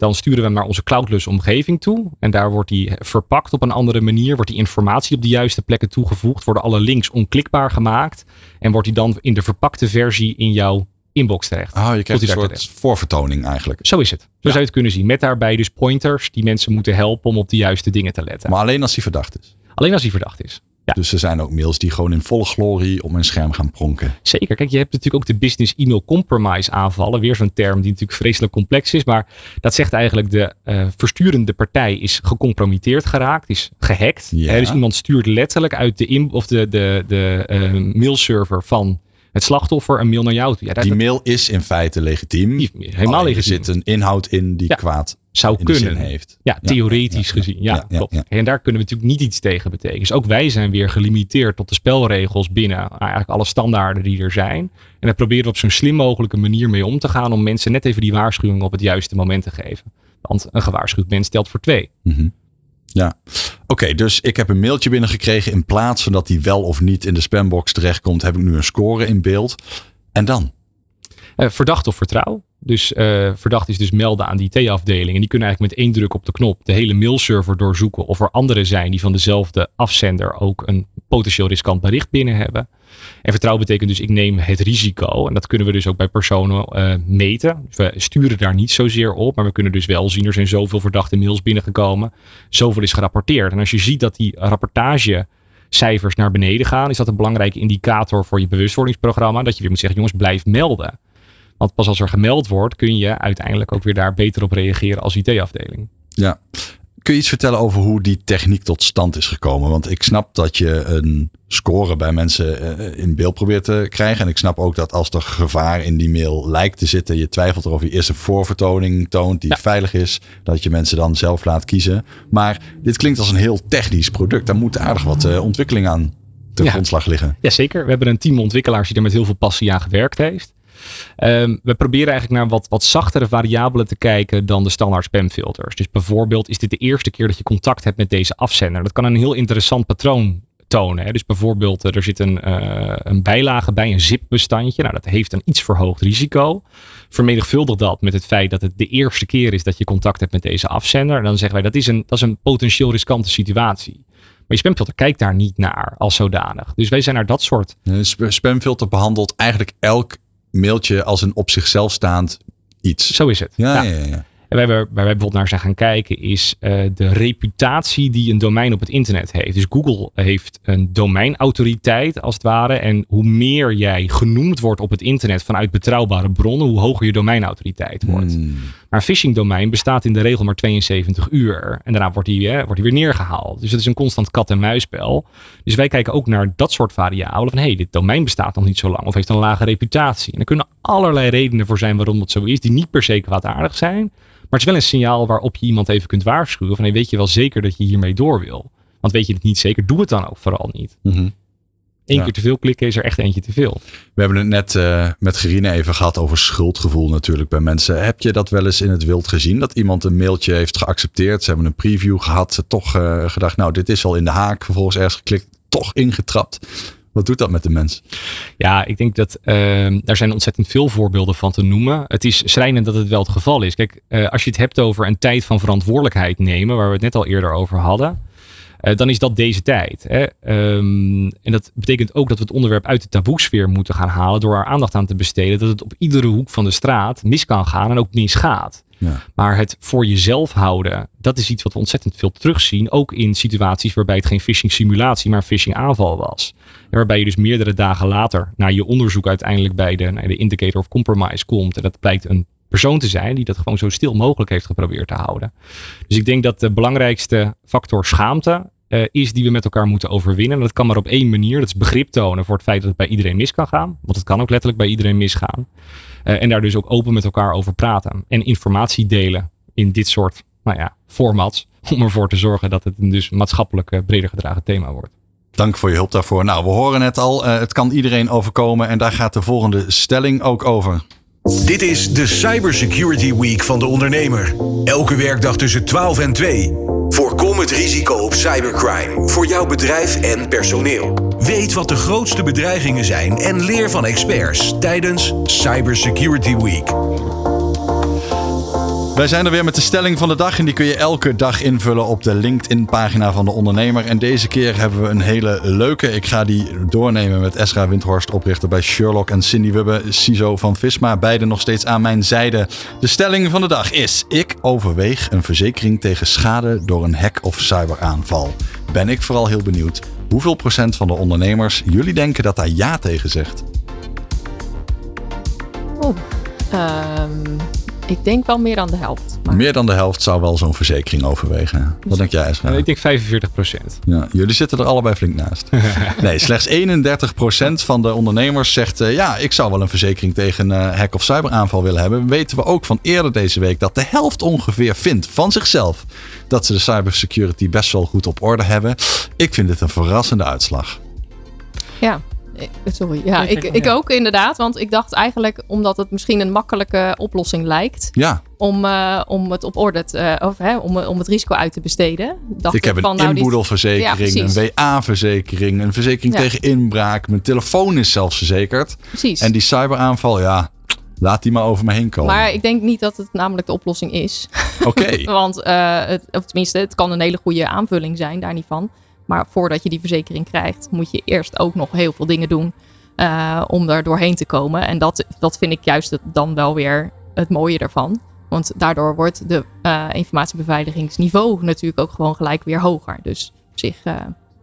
dan sturen we hem naar onze cloudless omgeving toe. En daar wordt hij verpakt op een andere manier. Wordt die informatie op de juiste plekken toegevoegd. Worden alle links onklikbaar gemaakt. En wordt hij dan in de verpakte versie in jouw inbox terecht. Oh, je krijgt een soort terecht. voorvertoning eigenlijk. Zo is het. Zo zou je het kunnen zien. Met daarbij dus pointers die mensen moeten helpen om op de juiste dingen te letten. Maar alleen als hij verdacht is. Alleen als hij verdacht is. Ja. Dus er zijn ook mails die gewoon in volle glorie op mijn scherm gaan pronken. Zeker. Kijk, je hebt natuurlijk ook de business e-mail compromise aanvallen. Weer zo'n term die natuurlijk vreselijk complex is. Maar dat zegt eigenlijk de eh, versturende partij is gecompromitteerd geraakt. Is gehackt. Ja. Hè, dus iemand stuurt letterlijk uit de, in, of de, de, de eh, mailserver van het slachtoffer een mail naar jou toe. Ja, dat, Die mail is in feite legitiem. helemaal Alleen er legitiem. zit een inhoud in die Ja. kwaad zou kunnen. heeft. Ja, theoretisch ja, gezien. Ja, klopt. En daar kunnen we natuurlijk niet iets tegen betekenen. Dus ook wij zijn weer gelimiteerd tot de spelregels binnen nou, eigenlijk alle standaarden die er zijn. En daar proberen we op zo'n slim mogelijke manier mee om te gaan om mensen net even die waarschuwing op het juiste moment te geven. Want een gewaarschuwd mens telt voor twee. Mhm. Ja, oké, dus ik heb een mailtje binnengekregen. In plaats van dat die wel of niet in de spambox terechtkomt, heb ik nu een score in beeld. En dan? Eh, verdacht of vertrouw. Dus eh, verdacht is dus melden aan die IT-afdeling. En die kunnen eigenlijk met één druk op de knop de hele mailserver doorzoeken. Of er anderen zijn die van dezelfde afzender ook een potentieel riskant bericht binnen hebben. En vertrouwen betekent dus ik neem het risico. En dat kunnen we dus ook bij personen eh, meten. We sturen daar niet zozeer op. Maar we kunnen dus wel zien er zijn zoveel verdachte mails binnengekomen. Zoveel is gerapporteerd. En als je ziet dat die rapportage cijfers naar beneden gaan, is dat een belangrijke indicator voor je bewustwordingsprogramma. Dat je weer moet zeggen, jongens, blijf melden. Want pas als er gemeld wordt, kun je uiteindelijk ook weer daar beter op reageren als IT-afdeling. Ja. Kun je iets vertellen over hoe die techniek tot stand is gekomen? Want ik snap dat je een score bij mensen eh, in beeld probeert te krijgen. En ik snap ook dat als er gevaar in die mail lijkt te zitten, je twijfelt erover je eerst een voorvertoning toont die Ja. veilig is, dat je mensen dan zelf laat kiezen. Maar dit klinkt als een heel technisch product. Daar moet aardig wat eh, ontwikkeling aan Ja. grondslag liggen. Jazeker, we hebben een team ontwikkelaars die er met heel veel passie aan gewerkt heeft. Ehm, we proberen eigenlijk naar wat, wat zachtere variabelen te kijken dan de standaard spamfilters. Dus bijvoorbeeld, is dit de eerste keer dat je contact hebt met deze afzender? Dat kan een heel interessant patroon tonen. Hè. Dus bijvoorbeeld, er zit een, een bijlage bij, een zip-bestandje. Nou, dat heeft een iets verhoogd risico. Vermenigvuldig dat met het feit dat het de eerste keer is dat je contact hebt met deze afzender. En dan zeggen wij, dat is een, dat is een potentieel riskante situatie. Maar je spamfilter kijkt daar niet naar als zodanig. Dus wij zijn naar dat soort. Spamfilter behandelt eigenlijk elk mailtje als een op zichzelf staand iets. Zo is het. Ja, ja, ja. ja. En waar, wij bijvoorbeeld naar zijn gaan kijken is uh, de reputatie die een domein op het internet heeft. Dus Google heeft een domeinautoriteit als het ware. En hoe meer jij genoemd wordt op het internet vanuit betrouwbare bronnen, hoe hoger je domeinautoriteit wordt. Hmm. Maar een phishing domein bestaat in de regel maar 72 uur. En daarna wordt die, eh, wordt die weer neergehaald. Dus het is een constant kat-en-muisspel. Dus wij kijken ook naar dat soort variabelen. Van hé, hey, dit domein bestaat nog niet zo lang of heeft een lage reputatie. En er kunnen allerlei redenen voor zijn waarom dat zo is, die niet per se kwaadaardig zijn. Maar het is wel een signaal waarop je iemand even kunt waarschuwen. Van hey, weet je wel zeker dat je hiermee door wil? Want weet je het niet zeker, doe het dan ook vooral niet. Mm Ja. keer te veel klikken is er echt eentje te veel. We hebben het net eh, met Gerine even gehad over schuldgevoel natuurlijk bij mensen. Heb je dat wel eens in het wild gezien? Dat iemand een mailtje heeft geaccepteerd. Ze hebben een preview gehad. Ze toch eh, gedacht, nou dit is al in de haak. Vervolgens ergens geklikt. Toch ingetrapt. Wat doet dat met de mens? Ja, ik denk dat ehm daar zijn ontzettend veel voorbeelden van te noemen. Het is schrijnend dat het wel het geval is. Kijk, eh, als je het hebt over een tijd van verantwoordelijkheid nemen, waar we het net al eerder over hadden. Eh, dan is dat deze tijd. Hè? Ehm, en dat betekent ook dat we het onderwerp uit de taboesfeer moeten gaan halen door er aandacht aan te besteden dat het op iedere hoek van de straat mis kan gaan en ook misgaat. Ja. Maar het voor jezelf houden, dat is iets wat we ontzettend veel terugzien. Ook in situaties waarbij het geen phishing simulatie, maar phishing aanval was. En waarbij je dus meerdere dagen later naar je onderzoek uiteindelijk bij de, de indicator of compromise komt. En dat blijkt een persoon te zijn die dat gewoon zo stil mogelijk heeft geprobeerd te houden. Dus ik denk dat de belangrijkste factor schaamte eh, is die we met elkaar moeten overwinnen. En dat kan maar op één manier. Dat is begrip tonen voor het feit dat het bij iedereen mis kan gaan. Want het kan ook letterlijk bij iedereen misgaan. Eh, en daar dus ook open met elkaar over praten. En informatie delen in dit soort nou ja, formats. Om ervoor te zorgen dat het een dus maatschappelijk eh, breder gedragen thema wordt. Dank voor je hulp daarvoor. Nou, we horen het al. het kan iedereen overkomen. En daar gaat de volgende stelling ook over. Dit is de Cybersecurity Week van de ondernemer. Elke werkdag tussen 12 en 2. Voorkom het risico op cybercrime voor jouw bedrijf en personeel. Weet wat de grootste bedreigingen zijn en leer van experts tijdens Cybersecurity Week. Wij zijn er weer met de stelling van de dag. En die kun je elke dag invullen op de LinkedIn-pagina van de ondernemer. En deze keer hebben we een hele leuke. Ik ga die doornemen met Esra Windhorst, oprichter bij Sherlock. En Cindy Wubbe, CISO van Visma. Beide nog steeds aan mijn zijde. De stelling van de dag is: Ik overweeg een verzekering tegen schade door een hack of cyberaanval. Ben ik vooral heel benieuwd hoeveel procent van de ondernemers jullie denken dat daar ja tegen zegt. Oeh. Ehm, ik denk wel meer dan de helft. Maar Meer dan de helft zou wel zo'n verzekering overwegen. Wat denk jij, Esra? Ik denk 45 procent. Ja, jullie zitten er allebei flink naast. Nee, slechts 31% van de ondernemers zegt... eh, ja, ik zou wel een verzekering tegen eh, hack- of cyberaanval willen hebben. Weten we ook van eerder deze week dat de helft ongeveer vindt van zichzelf... dat ze de cybersecurity best wel goed op orde hebben. Ik vind dit een verrassende uitslag. Ja, sorry. Ja, Nee, ik, ik ook inderdaad. Want ik dacht eigenlijk, omdat het misschien een makkelijke oplossing lijkt, Ja, om, eh, om het op orde te, eh, of hè, om, om het risico uit te besteden. Dacht ik heb een van, nou, inboedelverzekering, Ja, een. WA-verzekering... een verzekering Ja. tegen inbraak. Mijn telefoon is zelfs verzekerd. Precies. En die cyberaanval, ja, laat die maar over me heen komen. Maar ik denk niet dat het namelijk de oplossing is. Oké. Want, eh, het, of tenminste, het kan een hele goede aanvulling zijn, daar niet van. Maar voordat je die verzekering krijgt, moet je eerst ook nog heel veel dingen doen eh, om daar doorheen te komen. En dat, dat vind ik juist dan wel weer het mooie ervan. Want daardoor wordt de eh, informatiebeveiligingsniveau natuurlijk ook gewoon gelijk weer hoger. Dus op zich eh,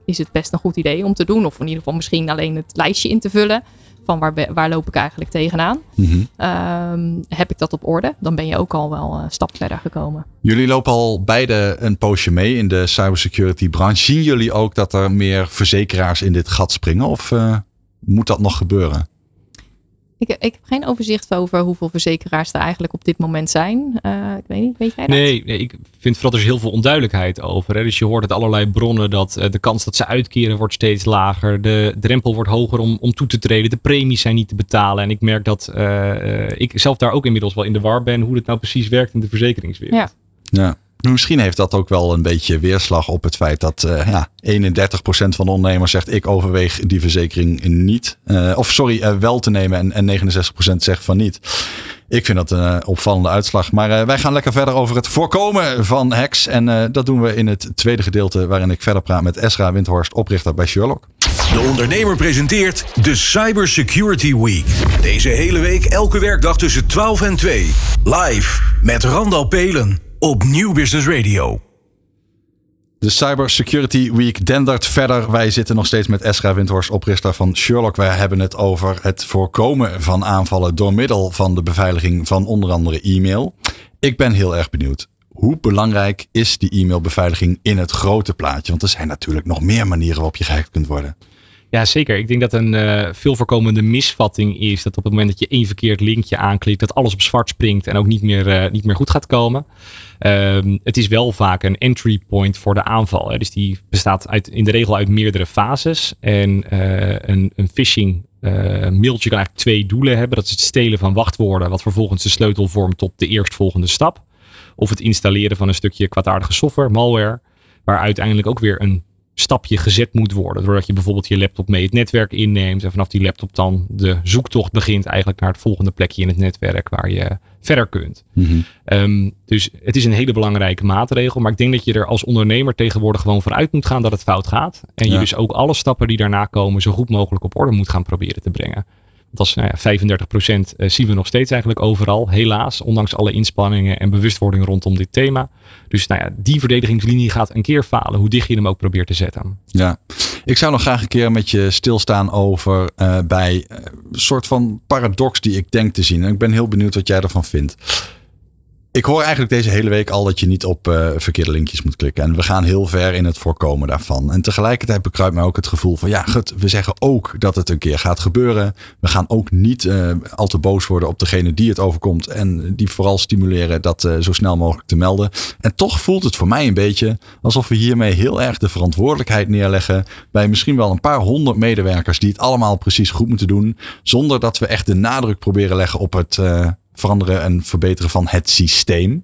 is het best een goed idee om te doen. Of in ieder geval misschien alleen het lijstje in te vullen. Van waar, waar loop ik eigenlijk tegenaan? Mhm. Ehm, heb ik dat op orde? Dan ben je ook al wel een stap verder gekomen. Jullie lopen al beide een poosje mee in de cybersecurity branche. Zien jullie ook dat er meer verzekeraars in dit gat springen? Of eh, moet dat nog gebeuren? Ik, ik heb geen overzicht over hoeveel verzekeraars er eigenlijk op dit moment zijn. Eh, ik weet niet, weet jij dat? Nee, nee, ik vind vooral er is heel veel onduidelijkheid over. Hè. Dus je hoort uit allerlei bronnen dat eh, de kans dat ze uitkeren wordt steeds lager. De drempel wordt hoger om, om toe te treden. De premies zijn niet te betalen. En ik merk dat eh, eh, ik zelf daar ook inmiddels wel in de war ben hoe het nou precies werkt in de verzekeringswereld. Ja. Ja. Misschien heeft dat ook wel een beetje weerslag op het feit dat uh, ja, 31% van de ondernemers zegt ik overweeg die verzekering niet. Uh, of sorry, uh, wel te nemen en, en 69% zegt van niet. Ik vind dat een opvallende uitslag. Maar wij gaan lekker verder over het voorkomen van hacks. En dat doen we in het tweede gedeelte waarin ik verder praat met Esra Windhorst, oprichter bij Sherlock. De ondernemer presenteert de Cyber Security Week. Deze hele week elke werkdag tussen 12 en 2. Live met Randal Pelen op Nieuw Business Radio. De Cyber Security Week dendert verder. Wij zitten nog steeds met Esra Windhorst, oprichter van Sherlock. Wij hebben het over het voorkomen van aanvallen door middel van de beveiliging van onder andere e-mail. Ik ben heel erg benieuwd. Hoe belangrijk is die e-mailbeveiliging in het grote plaatje? Want er zijn natuurlijk nog meer manieren waarop je gehackt kunt worden. Ja, zeker. Ik denk dat een uh, veel voorkomende misvatting is dat op het moment dat je één verkeerd linkje aanklikt, dat alles op zwart springt en ook niet meer, uh, niet meer goed gaat komen. Uh, het is wel vaak een entry point voor de aanval. Dus die bestaat uit, in de regel uit meerdere fases. En uh, een, een phishing mailtje kan eigenlijk twee doelen hebben. Dat is het stelen van wachtwoorden, wat vervolgens de sleutel vormt tot de eerstvolgende stap. Of het installeren van een stukje kwaadaardige software, malware, waar uiteindelijk ook weer een stapje gezet moet worden. Doordat je bijvoorbeeld je laptop mee het netwerk inneemt. En vanaf die laptop dan de zoektocht begint eigenlijk naar het volgende plekje in het netwerk waar je verder kunt. Mm um, dus het is een hele belangrijke maatregel. Maar ik denk dat je er als ondernemer tegenwoordig gewoon vanuit moet gaan dat het fout gaat. En ja. je dus ook alle stappen die daarna komen zo goed mogelijk op orde moet gaan proberen te brengen. Dat is nou ja, 35 procent eh, zien we nog steeds eigenlijk overal. Helaas, ondanks alle inspanningen en bewustwording rondom dit thema. Dus nou ja, die verdedigingslinie gaat een keer falen, hoe dicht je hem ook probeert te zetten. Ja, ik zou nog graag een keer met je stilstaan over uh, bij een soort van paradox die ik denk te zien. En ik ben heel benieuwd wat jij ervan vindt. Ik hoor eigenlijk deze hele week al dat je niet op uh, verkeerde linkjes moet klikken. En we gaan heel ver in het voorkomen daarvan. En tegelijkertijd bekruipt mij ook het gevoel van ja, goed, we zeggen ook dat het een keer gaat gebeuren. We gaan ook niet uh, al te boos worden op degene die het overkomt. En die vooral stimuleren dat uh, zo snel mogelijk te melden. En toch voelt het voor mij een beetje alsof we hiermee heel erg de verantwoordelijkheid neerleggen. Bij misschien wel een paar honderd medewerkers die het allemaal precies goed moeten doen. Zonder dat we echt de nadruk proberen leggen op het veranderen en verbeteren van het systeem.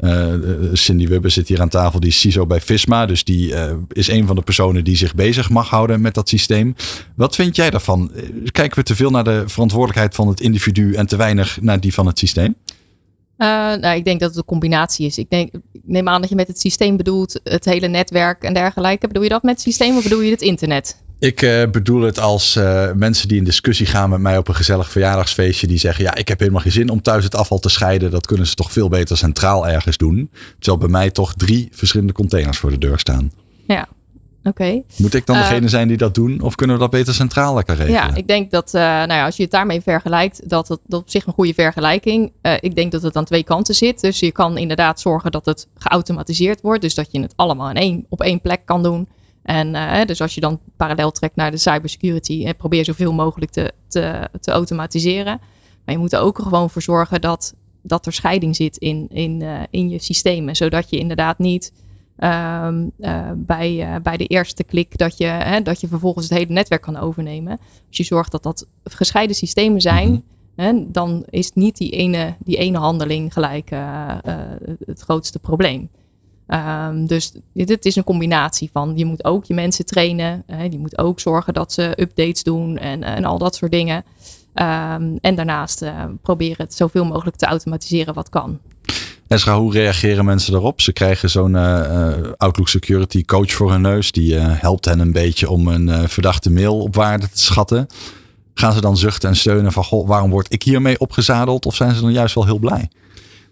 Uh, Cindy Wubbe zit hier aan tafel, die is CISO bij Visma. Dus die uh, is een van de personen die zich bezig mag houden met dat systeem. Wat vind jij daarvan? Kijken we te veel naar de verantwoordelijkheid van het individu en te weinig naar die van het systeem? Nou, ik denk dat het een combinatie is. Ik, denk, neem aan dat je met het systeem bedoelt het hele netwerk en dergelijke. Bedoel je dat met het systeem of bedoel je het internet? Ik uh, bedoel het als uh, mensen die in discussie gaan met mij op een gezellig verjaardagsfeestje. Die zeggen: Ja, ik heb helemaal geen zin om thuis het afval te scheiden. Dat kunnen ze toch veel beter centraal ergens doen. Terwijl bij mij toch drie verschillende containers voor de deur staan. Ja, oké. Okay. Moet ik dan uh, degene zijn die dat doen? Of kunnen we dat beter centraal lekker regelen? Ja, ik denk dat nou ja, als je het daarmee vergelijkt, dat het dat op zich een goede vergelijking. ik denk dat het aan twee kanten zit. Dus je kan inderdaad zorgen dat het geautomatiseerd wordt. Dus dat je het allemaal in één, op één plek kan doen. En uh, dus als je dan parallel trekt naar de cybersecurity, en probeer zoveel mogelijk te, te, te, automatiseren. Maar je moet er ook gewoon voor zorgen dat, dat er scheiding zit in, in, uh, in je systemen. Zodat je inderdaad niet um, uh, bij, bij de eerste klik dat je, hè, dat je vervolgens het hele netwerk kan overnemen. Als je zorgt dat dat gescheiden systemen zijn. Mm -hmm. hè, dan is niet die ene, die ene handeling gelijk het grootste probleem. Um, dus dit is een combinatie van je moet ook je mensen trainen. Hè, je moet ook zorgen dat ze updates doen en, en al dat soort dingen. Um, en daarnaast uh, proberen het zoveel mogelijk te automatiseren wat kan. Esra, hoe reageren mensen daarop? Ze krijgen zo'n uh, Outlook Security coach voor hun neus. Die helpt hen een beetje om een verdachte mail op waarde te schatten. Gaan ze dan zuchten en steunen van, goh, waarom word ik hiermee opgezadeld? Of zijn ze dan juist wel heel blij?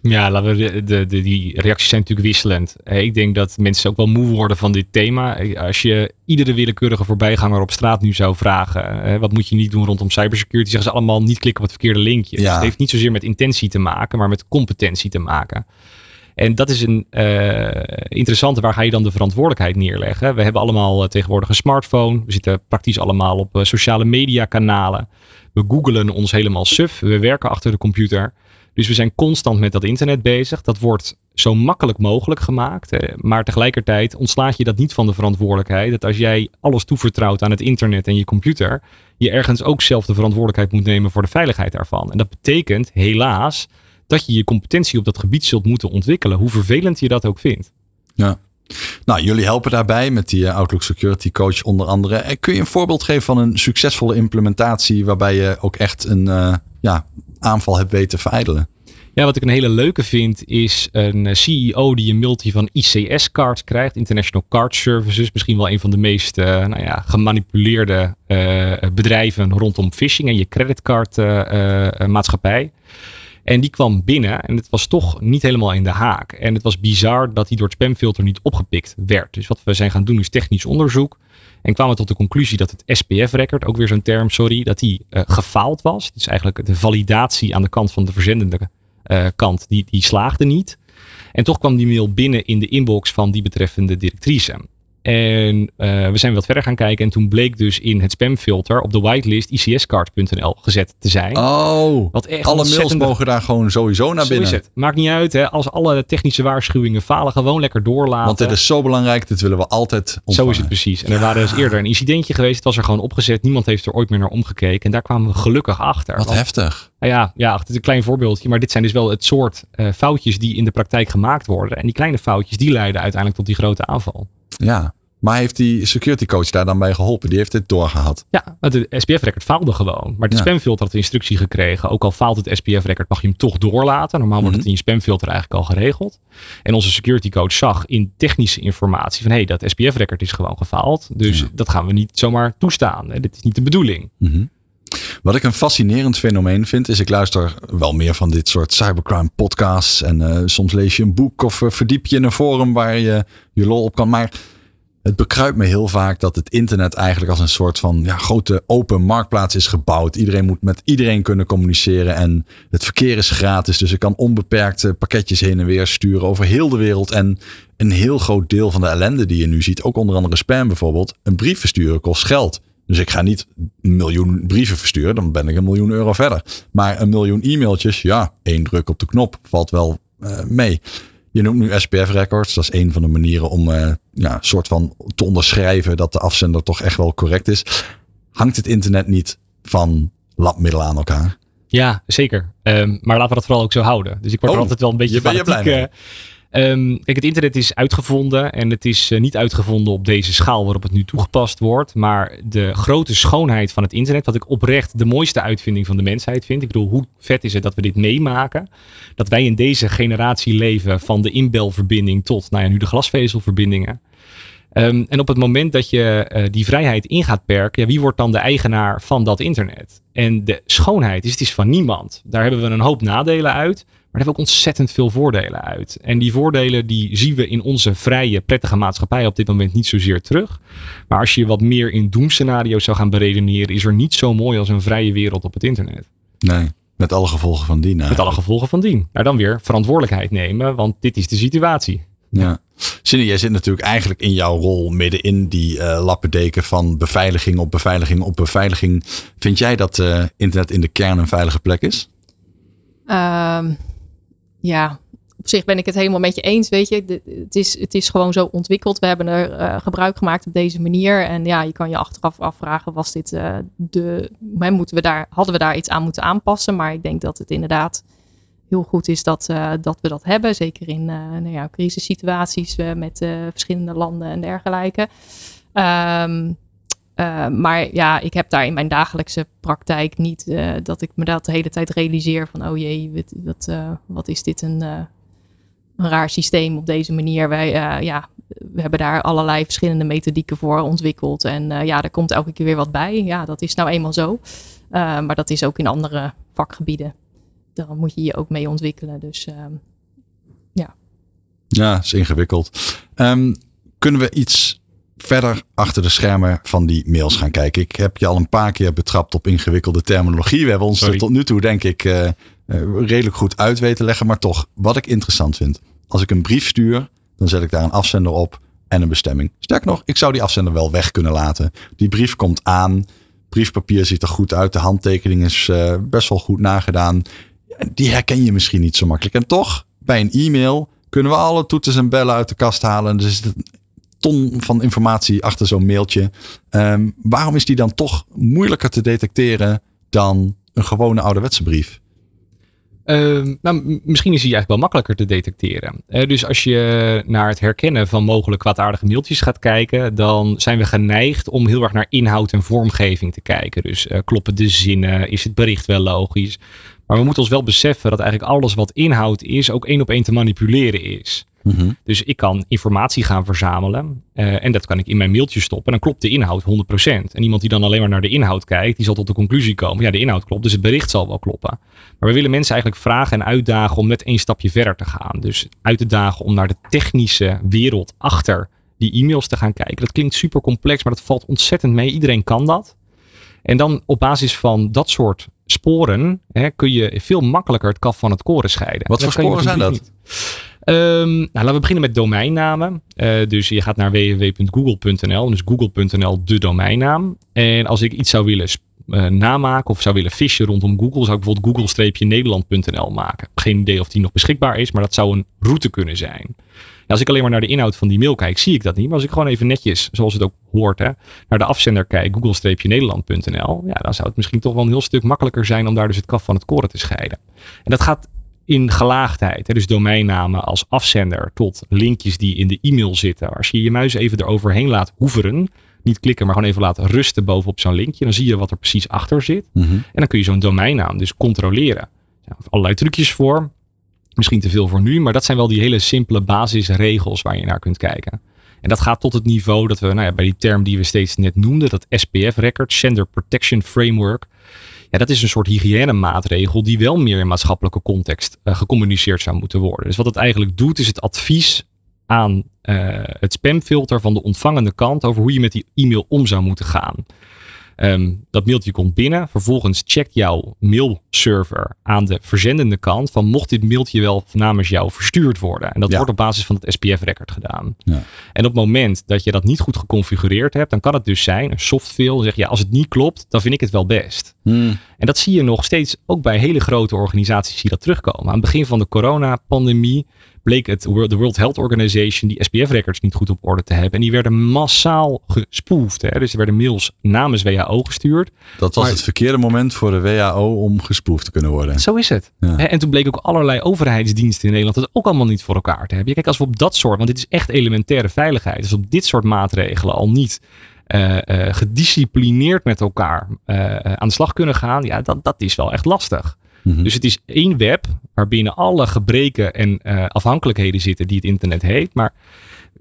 Ja, laten we de, de, de, die reacties zijn natuurlijk wisselend. Ik denk dat mensen ook wel moe worden van dit thema. Als je iedere willekeurige voorbijganger op straat nu zou vragen: wat moet je niet doen rondom cybersecurity? Zeggen ze allemaal niet klikken op het verkeerde linkje. Ja. Dus het heeft niet zozeer met intentie te maken, maar met competentie te maken. En dat is een uh, interessante, waar ga je dan de verantwoordelijkheid neerleggen? We hebben allemaal uh, tegenwoordig een smartphone. We zitten praktisch allemaal op uh, sociale media kanalen. We googelen ons helemaal suf. We werken achter de computer. Dus we zijn constant met dat internet bezig. Dat wordt zo makkelijk mogelijk gemaakt. Maar tegelijkertijd ontslaat je dat niet van de verantwoordelijkheid. Dat als jij alles toevertrouwt aan het internet en je computer, je ergens ook zelf de verantwoordelijkheid moet nemen voor de veiligheid daarvan. En dat betekent helaas dat je je competentie op dat gebied zult moeten ontwikkelen, hoe vervelend je dat ook vindt. Ja. Nou, jullie helpen daarbij met die eh, Outlook Security Coach onder andere. En kun je een voorbeeld geven van een succesvolle implementatie waarbij je ook echt een uh, ja, aanval hebt weten verijdelen? Ja, wat ik een hele leuke vind is een eh, CEO die een multi van ICS-cards krijgt. International Card Services. Misschien wel een van de meest nou ja, gemanipuleerde bedrijven rondom phishing en je creditcardmaatschappij. En die kwam binnen en het was toch niet helemaal in de haak. En het was bizar dat hij door het spamfilter niet opgepikt werd. Dus wat we zijn gaan doen is technisch onderzoek. En kwamen tot de conclusie dat het SPF-record, ook weer zo'n term, sorry, dat die uh, gefaald was. Dus eigenlijk de validatie aan de kant van de verzendende uh, kant, die, die slaagde niet. En toch kwam die mail binnen in de inbox van die betreffende directrice. En uh, we zijn wat verder gaan kijken. En toen bleek dus in het spamfilter op de whitelist icscard.nl gezet te zijn. Oh, wat echt alle mails mogen daar gewoon sowieso naar binnen. Zo Maakt niet uit. Hè. Als alle technische waarschuwingen falen, gewoon lekker doorlaten. Want dit is zo belangrijk. Dit willen we altijd ontvangen. Zo is het precies. En er waren dus eerder een incidentje geweest. Het was er gewoon opgezet. Niemand heeft er ooit meer naar omgekeken. En daar kwamen we gelukkig achter. Wat heftig. Nou ja, ja, het is een klein voorbeeldje. Maar dit zijn dus wel het soort uh, foutjes die in de praktijk gemaakt worden. En die kleine foutjes, die leiden uiteindelijk tot die grote aanval. Ja, maar heeft die security coach daar dan bij geholpen? Die heeft dit doorgehad. Ja, de SPF-record faalde gewoon. Maar de ja. spamfilter had de instructie gekregen. Ook al faalt het SPF-record, mag je hem toch doorlaten. Normaal wordt het in je spamfilter eigenlijk al geregeld. En onze security coach zag in technische informatie van... hé, hey, dat SPF-record is gewoon gefaald. Dus ja. dat gaan we niet zomaar toestaan. Dit is niet de bedoeling. Mm -hmm. Wat ik een fascinerend fenomeen vind, is ik luister wel meer van dit soort cybercrime podcasts. En uh, soms lees je een boek of uh, verdiep je in een forum waar je je lol op kan. Maar het bekruipt me heel vaak dat het internet eigenlijk als een soort van ja, grote open marktplaats is gebouwd. Iedereen moet met iedereen kunnen communiceren en het verkeer is gratis. Dus ik kan onbeperkt pakketjes heen en weer sturen over heel de wereld. En een heel groot deel van de ellende die je nu ziet, ook onder andere spam bijvoorbeeld, een brief versturen kost geld. Dus ik ga niet een miljoen brieven versturen, dan ben ik een miljoen euro verder. Maar een miljoen e-mailtjes, ja, één druk op de knop valt wel uh, mee. Je noemt nu SPF records. Dat is een van de manieren om uh, ja, soort van te onderschrijven dat de afzender toch echt wel correct is. Hangt het internet niet van labmiddelen aan elkaar? Ja, zeker. Um, maar laten we dat vooral ook zo houden. Dus ik word oh, er altijd wel een beetje ben je blij mee? Um, kijk, het internet is uitgevonden en het is uh, niet uitgevonden op deze schaal waarop het nu toegepast wordt. Maar de grote schoonheid van het internet, wat ik oprecht de mooiste uitvinding van de mensheid vind. Ik bedoel, hoe vet is het dat we dit meemaken? Dat wij in deze generatie leven van de inbelverbinding tot, nou ja, nu de glasvezelverbindingen. Um, en op het moment dat je uh, die vrijheid in gaat perken, ja, wie wordt dan de eigenaar van dat internet? En de schoonheid is, het is van niemand. Daar hebben we een hoop nadelen uit. Maar daar hebben ook ontzettend veel voordelen uit. En die voordelen die zien we in onze vrije, prettige maatschappij op dit moment niet zozeer terug. Maar als je wat meer in doemscenario's zou gaan beredeneren, is er niet zo mooi als een vrije wereld op het internet. Nee, met alle gevolgen van dien. Met alle gevolgen van dien. Maar dan weer verantwoordelijkheid nemen, want dit is de situatie. Ja. Cindy, jij zit natuurlijk eigenlijk in jouw rol midden in die uh, lappendeken van beveiliging op beveiliging op beveiliging. Vind jij dat uh, internet in de kern een veilige plek is? Um ja, op zich ben ik het helemaal met je eens. Weet je, het, is, het is gewoon zo ontwikkeld. We hebben er uh, gebruik gemaakt op deze manier. En ja, je kan je achteraf afvragen: was dit uh, de. Moeten we daar, hadden we daar iets aan moeten aanpassen? Maar ik denk dat het inderdaad heel goed is dat, uh, dat we dat hebben. Zeker in nou ja, crisissituaties met verschillende landen en dergelijke. Um, uh, maar ja, ik heb daar in mijn dagelijkse praktijk niet uh, dat ik me dat de hele tijd realiseer van oh jee, wat, wat, wat is dit een, een, raar systeem op deze manier. Wij, ja, we hebben daar allerlei verschillende methodieken voor ontwikkeld. En ja, er komt elke keer weer wat bij. Ja, dat is nou eenmaal zo. maar dat is ook in andere vakgebieden. Daar moet je je ook mee ontwikkelen. Dus ja. Ja, is ingewikkeld. Um, kunnen we iets verder achter de schermen van die mails gaan kijken. Ik heb je al een paar keer betrapt op ingewikkelde terminologie. We hebben ons er tot nu toe, denk ik, uh, redelijk goed uit weten leggen. Maar toch, wat ik interessant vind. Als ik een brief stuur, dan zet ik daar een afzender op en een bestemming. Sterk nog, ik zou die afzender wel weg kunnen laten. Die brief komt aan. Briefpapier ziet er goed uit. De handtekening is uh, best wel goed nagedaan. Die herken je misschien niet zo makkelijk. En toch, bij een e-mail kunnen we alle toeters en bellen uit de kast halen. Dus het ton van informatie achter zo'n mailtje. Um, waarom is die dan toch moeilijker te detecteren dan een gewone ouderwetse brief? Ehm, nou, misschien is die eigenlijk wel makkelijker te detecteren. Eh, dus als je naar het herkennen van mogelijk kwaadaardige mailtjes gaat kijken, dan zijn we geneigd om heel erg naar inhoud en vormgeving te kijken. Dus eh, kloppen de zinnen? Is het bericht wel logisch? Maar we moeten ons wel beseffen dat eigenlijk alles wat inhoud is, ook één op één te manipuleren is. Mhm. Dus ik kan informatie gaan verzamelen eh, en dat kan ik in mijn mailtje stoppen. En dan klopt de inhoud 100%. En iemand die dan alleen maar naar de inhoud kijkt, die zal tot de conclusie komen. Ja, de inhoud klopt, dus het bericht zal wel kloppen. Maar we willen mensen eigenlijk vragen en uitdagen om net één stapje verder te gaan. Dus uit te dagen om naar de technische wereld achter die e-mails te gaan kijken. Dat klinkt super complex, maar dat valt ontzettend mee. Iedereen kan dat. En dan op basis van dat soort sporen hè, kun je veel makkelijker het kaf van het koren scheiden. Wat Dat voor sporen zijn natuurlijk nou, laten we beginnen met domeinnamen. Eh, dus je gaat naar www.google.nl. Dus google.nl de domeinnaam. En als ik iets zou willen eh, namaken of zou willen fishen rondom Google, zou ik bijvoorbeeld google-nederland.nl maken. Geen idee of die nog beschikbaar is, maar dat zou een route kunnen zijn. Ja, als ik alleen maar naar de inhoud van die mail kijk, zie ik dat niet. Maar als ik gewoon even netjes, zoals het ook hoort, hè, naar de afzender kijk, google-nederland.nl, ja, dan zou het misschien toch wel een heel stuk makkelijker zijn om daar dus het kaf van het koren te scheiden. En dat gaat in gelaagdheid. Hè? Dus domeinnamen als afzender tot linkjes die in de e-mail zitten. Als je je muis even eroverheen laat hoeveren, niet klikken, maar gewoon even laten rusten bovenop zo'n linkje, dan zie je wat er precies achter zit. Mhm. En dan kun je zo'n domeinnaam dus controleren. Ja, allerlei trucjes voor. Misschien te veel voor nu, maar dat zijn wel die hele simpele basisregels waar je naar kunt kijken. En dat gaat tot het niveau dat we nou ja, bij die term die we steeds net noemden, dat SPF-record, Sender Protection Framework. Ja, dat is een soort hygiënemaatregel die wel meer in maatschappelijke context eh, gecommuniceerd zou moeten worden. Dus wat het eigenlijk doet, is het advies aan eh, het spamfilter van de ontvangende kant over hoe je met die e-mail om zou moeten gaan. Ehm, dat mailtje komt binnen. Vervolgens checkt jouw mailserver aan de verzendende kant van mocht dit mailtje wel namens jou verstuurd worden. En dat Ja. wordt op basis van het SPF-record gedaan. Ja. En op het moment dat je dat niet goed geconfigureerd hebt, dan kan het dus zijn, een softfail, dan zeg je ja, als het niet klopt, dan vind ik het wel best. Hmm. En dat zie je nog steeds ook bij hele grote organisaties die dat terugkomen. Aan het begin van de coronapandemie bleek het World, de World Health Organization die SPF-records niet goed op orde te hebben. En die werden massaal gespoefd. Hè? Dus er werden mails namens WHO gestuurd. Dat was Maar- het verkeerde moment voor de WHO om gesproefd te kunnen worden. Zo is het. Ja. En toen bleek ook allerlei overheidsdiensten in Nederland het ook allemaal niet voor elkaar te hebben. Kijk, als we op dat soort, want dit is echt elementaire veiligheid. Dus op dit soort maatregelen al niet eh, eh, gedisciplineerd met elkaar eh, aan de slag kunnen gaan. Ja, dat, dat is wel echt lastig. Mhm. Dus het is één web waarbinnen alle gebreken en eh, afhankelijkheden zitten die het internet heeft. Maar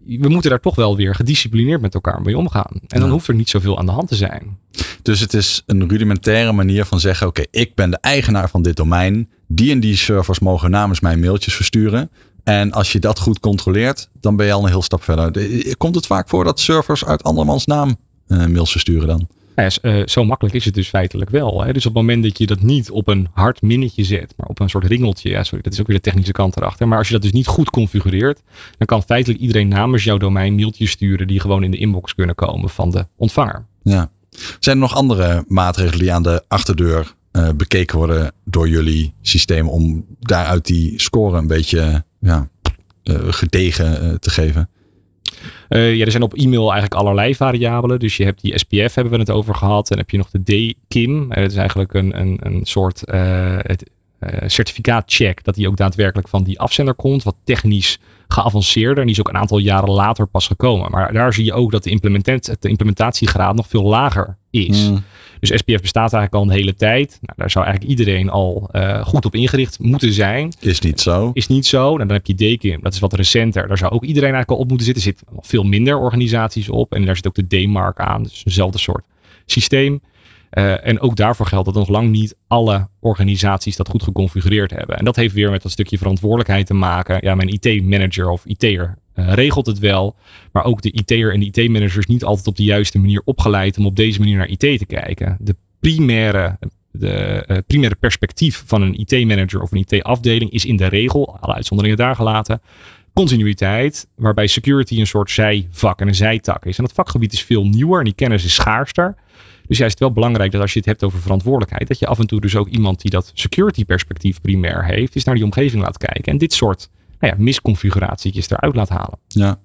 we moeten daar toch wel weer gedisciplineerd met elkaar mee omgaan. En dan Ja. hoeft er niet zoveel aan de hand te zijn. Dus het is een rudimentaire manier van zeggen: oké, ik ben de eigenaar van dit domein. Die en die servers mogen namens mij mailtjes versturen. En als je dat goed controleert, dan ben je al een heel stap verder. De- Komt het vaak voor dat servers uit andermans naam eh, mails versturen dan? Nou eh, zo makkelijk is het dus feitelijk wel. Hè? Dus op het moment dat je dat niet op een hard minnetje zet, maar op een soort ringeltje, ja, sorry, dat is ook weer de technische kant erachter. Maar als je dat dus niet goed configureert, dan kan feitelijk iedereen namens jouw domein mailtjes sturen die gewoon in de inbox kunnen komen van de ontvanger. Ja. Zijn er nog andere maatregelen die aan de achterdeur eh, bekeken worden door jullie systeem om daaruit die score een beetje ja, eh, gedegen te geven? Eh, ja, er zijn op e-mail eigenlijk allerlei variabelen. Dus je hebt die SPF, hebben we het over gehad. En heb je nog de DKIM. Eh, dat is eigenlijk een, een, een soort eh, het, certificaatcheck. Dat die ook daadwerkelijk van die afzender komt. Wat technisch geavanceerder. En die is ook een aantal jaren later pas gekomen. Maar daar zie je ook dat de, implementatie, de implementatiegraad nog veel lager is. Mm. Dus SPF bestaat eigenlijk al een hele tijd. Nou, daar zou eigenlijk iedereen al eh, goed op ingericht moeten zijn. Is niet zo. Is niet zo. Nou, dan heb je DKIM. Dat is wat recenter. Daar zou ook iedereen eigenlijk al op moeten zitten. Er zitten nog veel minder organisaties op. En daar zit ook de D-mark aan. Dus eenzelfde soort systeem. Eh, en ook daarvoor geldt dat nog lang niet alle organisaties dat goed geconfigureerd hebben. En dat heeft weer met dat stukje verantwoordelijkheid te maken. Ja, mijn IT-manager of IT'er eh, regelt het wel. Maar ook de IT'er en de IT-manager is niet altijd op de juiste manier opgeleid om op deze manier naar IT te kijken. De primaire de eh, primaire perspectief van een IT-manager of een IT-afdeling is in de regel, alle uitzonderingen daar gelaten, continuïteit, waarbij security een soort zijvak en een zijtak is. En dat vakgebied is veel nieuwer en die kennis is schaarster. Dus ja, is het wel belangrijk dat als je het hebt over verantwoordelijkheid, dat je af en toe dus ook iemand die dat security perspectief primair heeft, is naar die omgeving laat kijken. En dit soort nou ja, eruit laat halen. Ja.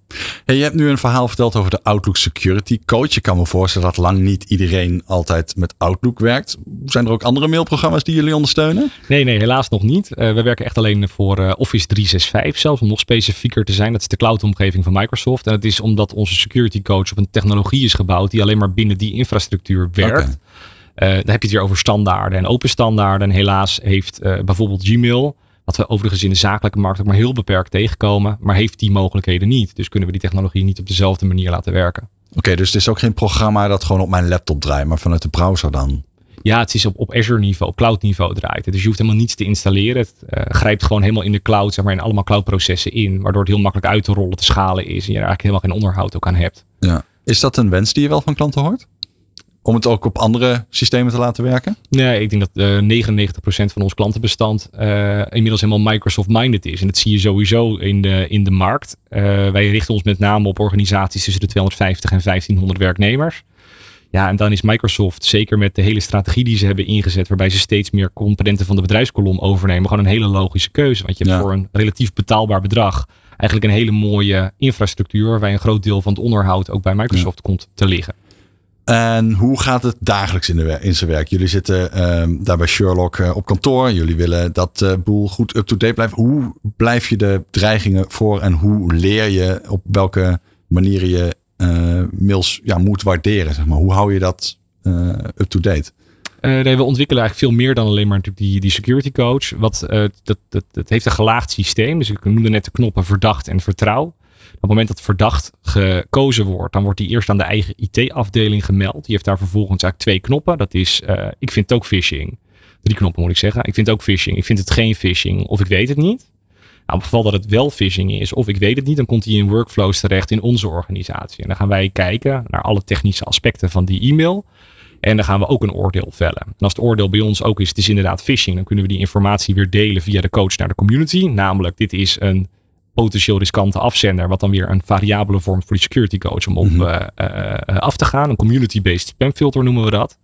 Hey, je hebt nu een verhaal verteld over de Outlook Security Coach. Je kan me voorstellen dat lang niet iedereen altijd met Outlook werkt. Zijn er ook andere mailprogramma's die jullie ondersteunen? Nee, nee, helaas nog niet. Uh, we werken echt alleen voor uh, Office 365 zelfs, om nog specifieker te zijn. Dat is de cloud-omgeving van Microsoft. En dat is omdat onze security coach op een technologie is gebouwd die alleen maar binnen die infrastructuur werkt. Okay. Uh, dan heb je het weer over standaarden en open standaarden. En helaas heeft bijvoorbeeld Gmail wat we overigens in de zakelijke markt ook maar heel beperkt tegenkomen. Maar heeft die mogelijkheden niet. Dus kunnen we die technologie niet op dezelfde manier laten werken. Oké, dus het is ook geen programma dat gewoon op mijn laptop draait, maar vanuit de browser dan? Ja, het is op, op Azure niveau, op cloud niveau draait. Dus je hoeft helemaal niets te installeren. Het uh, grijpt gewoon helemaal in de cloud, zeg maar, in allemaal cloud processen in. Waardoor het heel makkelijk uit te rollen, te schalen is. En je er eigenlijk helemaal geen onderhoud ook aan hebt. Ja. Is dat een wens die je wel van klanten hoort? Om het ook op andere systemen te laten werken? Nee, ik denk dat uh, 99% van ons klantenbestand uh, inmiddels helemaal Microsoft-minded is. En dat zie je sowieso in de, in de markt. Uh, wij richten ons met name op organisaties tussen de 250 en 1500 werknemers. Ja, en dan is Microsoft, zeker met de hele strategie die ze hebben ingezet, waarbij ze steeds meer componenten van de bedrijfskolom overnemen, gewoon een hele logische keuze. Want je hebt ja. voor een relatief betaalbaar bedrag eigenlijk een hele mooie infrastructuur, waarbij een groot deel van het onderhoud ook bij Microsoft ja. komt te liggen. En hoe gaat het dagelijks in, de, in zijn werk? Jullie zitten um, daar bij Sherlock uh, op kantoor. Jullie willen dat uh, boel goed up-to-date blijft. Hoe blijf je de dreigingen voor en hoe leer je op welke manieren je uh, mails ja, moet waarderen? Zeg maar. Hoe hou je dat up-to-date? nee, we ontwikkelen eigenlijk veel meer dan alleen maar die, die security coach. Wat, dat, dat, dat heeft een gelaagd systeem. Dus ik noemde net de knoppen verdacht en vertrouw. Op het moment dat verdacht gekozen wordt, dan wordt die eerst aan de eigen IT-afdeling gemeld. Die heeft daar vervolgens eigenlijk twee knoppen. Dat is, uh, ik vind het ook phishing. Drie knoppen moet ik zeggen. Ik vind het ook phishing. Ik vind het geen phishing. Of ik weet het niet. Nou, op het geval dat het wel phishing is of ik weet het niet, dan komt hij in workflows terecht in onze organisatie. En dan gaan wij kijken naar alle technische aspecten van die e-mail. En dan gaan we ook een oordeel vellen. En als het oordeel bij ons ook is, het is inderdaad phishing, dan kunnen we die informatie weer delen via de coach naar de community. Namelijk, dit is een potentieel riskante afzender. Wat dan weer een variabele vorm voor die security coach om op mm -hmm. uh, uh, af te gaan. Een community-based spamfilter noemen we dat.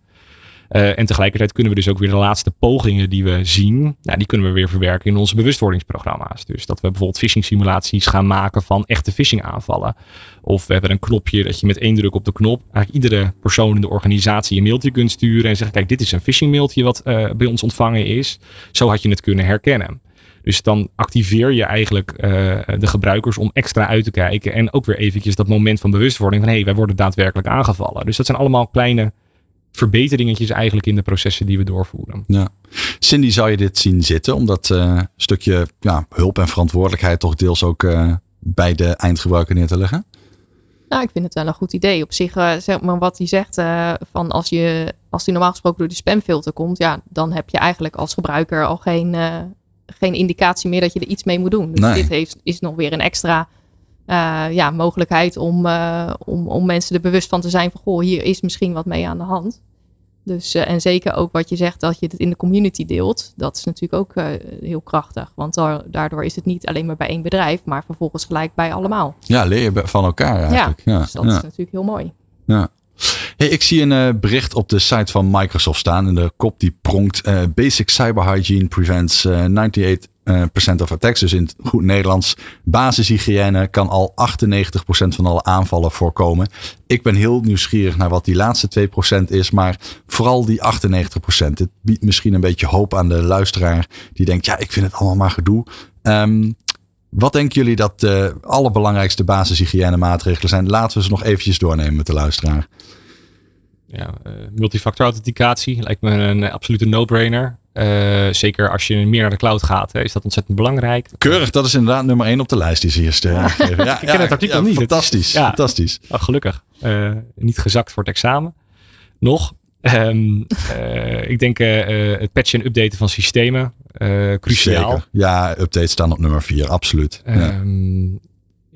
Uh, en tegelijkertijd kunnen we dus ook weer de laatste pogingen die we zien, nou, die kunnen we weer verwerken in onze bewustwordingsprogramma's. Dus dat we bijvoorbeeld phishing simulaties gaan maken van echte phishing aanvallen. Of we hebben een knopje dat je met één druk op de knop eigenlijk iedere persoon in de organisatie een mailtje kunt sturen en zeggen, kijk, dit is een phishing mailtje wat bij ons ontvangen is. Zo had je het kunnen herkennen. Dus dan activeer je eigenlijk uh, de gebruikers om extra uit te kijken. En ook weer eventjes dat moment van bewustwording van hé, hey, wij worden daadwerkelijk aangevallen. Dus dat zijn allemaal kleine verbeteringetjes eigenlijk in de processen die we doorvoeren. Ja. Cindy, zou je dit zien zitten? Om dat uh, stukje ja, hulp en verantwoordelijkheid toch deels ook uh, bij de eindgebruiker neer te leggen? Nou, ik vind het wel een goed idee. Op zich, uh, zeg maar wat hij zegt, uh, van als, je, als die normaal gesproken door de spamfilter komt, ja, dan heb je eigenlijk als gebruiker al geen, geen indicatie meer dat je er iets mee moet doen. Dus Nee. dit heeft, is nog weer een extra eh, ja, mogelijkheid om, eh, om, om mensen er bewust van te zijn van goh, hier is misschien wat mee aan de hand. Dus, eh, en zeker ook wat je zegt, dat je het in de community deelt. Dat is natuurlijk ook heel krachtig. Want daar- daardoor is het niet alleen maar bij één bedrijf, maar vervolgens gelijk bij allemaal. Ja, leer je van elkaar eigenlijk. Ja, Dus dat ja. is natuurlijk heel mooi. Ja. Hey, ik zie een eh, bericht op de site van Microsoft staan. En de kop die pronkt. eh, basic cyber hygiene prevents eh, 98% eh, of attacks. Dus in het goed Nederlands. Basishygiëne kan al 98% van alle aanvallen voorkomen. Ik ben heel nieuwsgierig naar wat die laatste 2% is. Maar vooral die 98%. Het biedt misschien een beetje hoop aan de luisteraar. Die denkt, ja, ik vind het allemaal maar gedoe. Ehm, wat denken jullie dat de allerbelangrijkste basishygiëne maatregelen zijn? Laten we ze nog eventjes doornemen met de luisteraar. Ja, eh, multifactor authenticatie lijkt me een eh, absolute no-brainer. Eh, zeker als je meer naar de cloud gaat, hè, is dat ontzettend belangrijk. Keurig, dat is inderdaad nummer 1 op de lijst die ze hier stellen. Ja, ken het artikel niet. Fantastisch, Ja. fantastisch. Oh, gelukkig. Niet gezakt voor het examen. Nog. Ehm, eh, ik denk het patchen en updaten van systemen. cruciaal. Zeker. Ja, updates staan op nummer 4, absoluut. ja.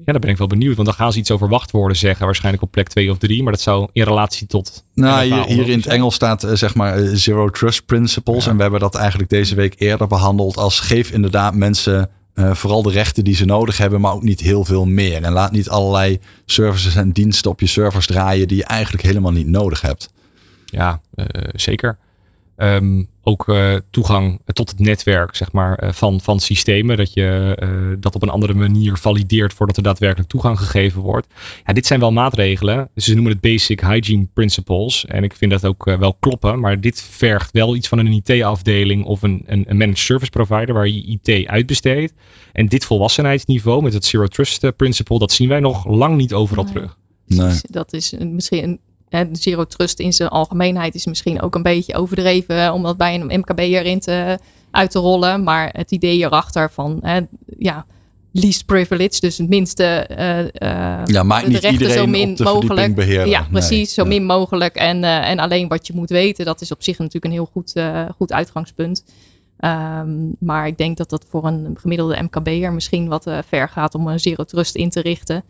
Ja, daar ben ik wel benieuwd. Want dan gaan ze iets over wachtwoorden zeggen. Waarschijnlijk op plek 2 of 3. Maar dat zou in relatie tot. Nou, hier, hier in het. Engels staat eh, zeg maar eh, Zero Trust Principles. Ja. En we hebben dat eigenlijk deze week eerder behandeld als geef inderdaad mensen eh, vooral de rechten die ze nodig hebben, maar ook niet heel veel meer. En laat niet allerlei services en diensten op je servers draaien die je eigenlijk helemaal niet nodig hebt. Ja, zeker. Ehm, ook uh, toegang tot het netwerk zeg maar, uh, van, van systemen. Dat je uh, dat op een andere manier valideert voordat er daadwerkelijk toegang gegeven wordt. Ja, dit zijn wel maatregelen. Dus ze noemen het Basic Hygiene Principles. En ik vind dat ook wel kloppen. Maar dit vergt wel iets van een IT-afdeling of een, een, een, managed service provider waar je IT uitbesteedt. En dit volwassenheidsniveau met het Zero Trust Principle, dat zien wij nog lang niet overal nee. terug. Nee. Dat is misschien een zero trust in zijn algemeenheid is misschien ook een beetje overdreven om dat bij een MKB erin te, uit te rollen. Maar het idee erachter van ja, least privilege, dus het minste uh, ja, maakt de niet rechten zo min mogelijk. Beheren. Ja, precies, nee, zo ja. min mogelijk. En, uh, en alleen wat je moet weten, dat is op zich natuurlijk een heel goed, goed uitgangspunt. Um, maar ik denk dat dat voor een gemiddelde MKB'er misschien wat ver gaat om een zero trust in te richten.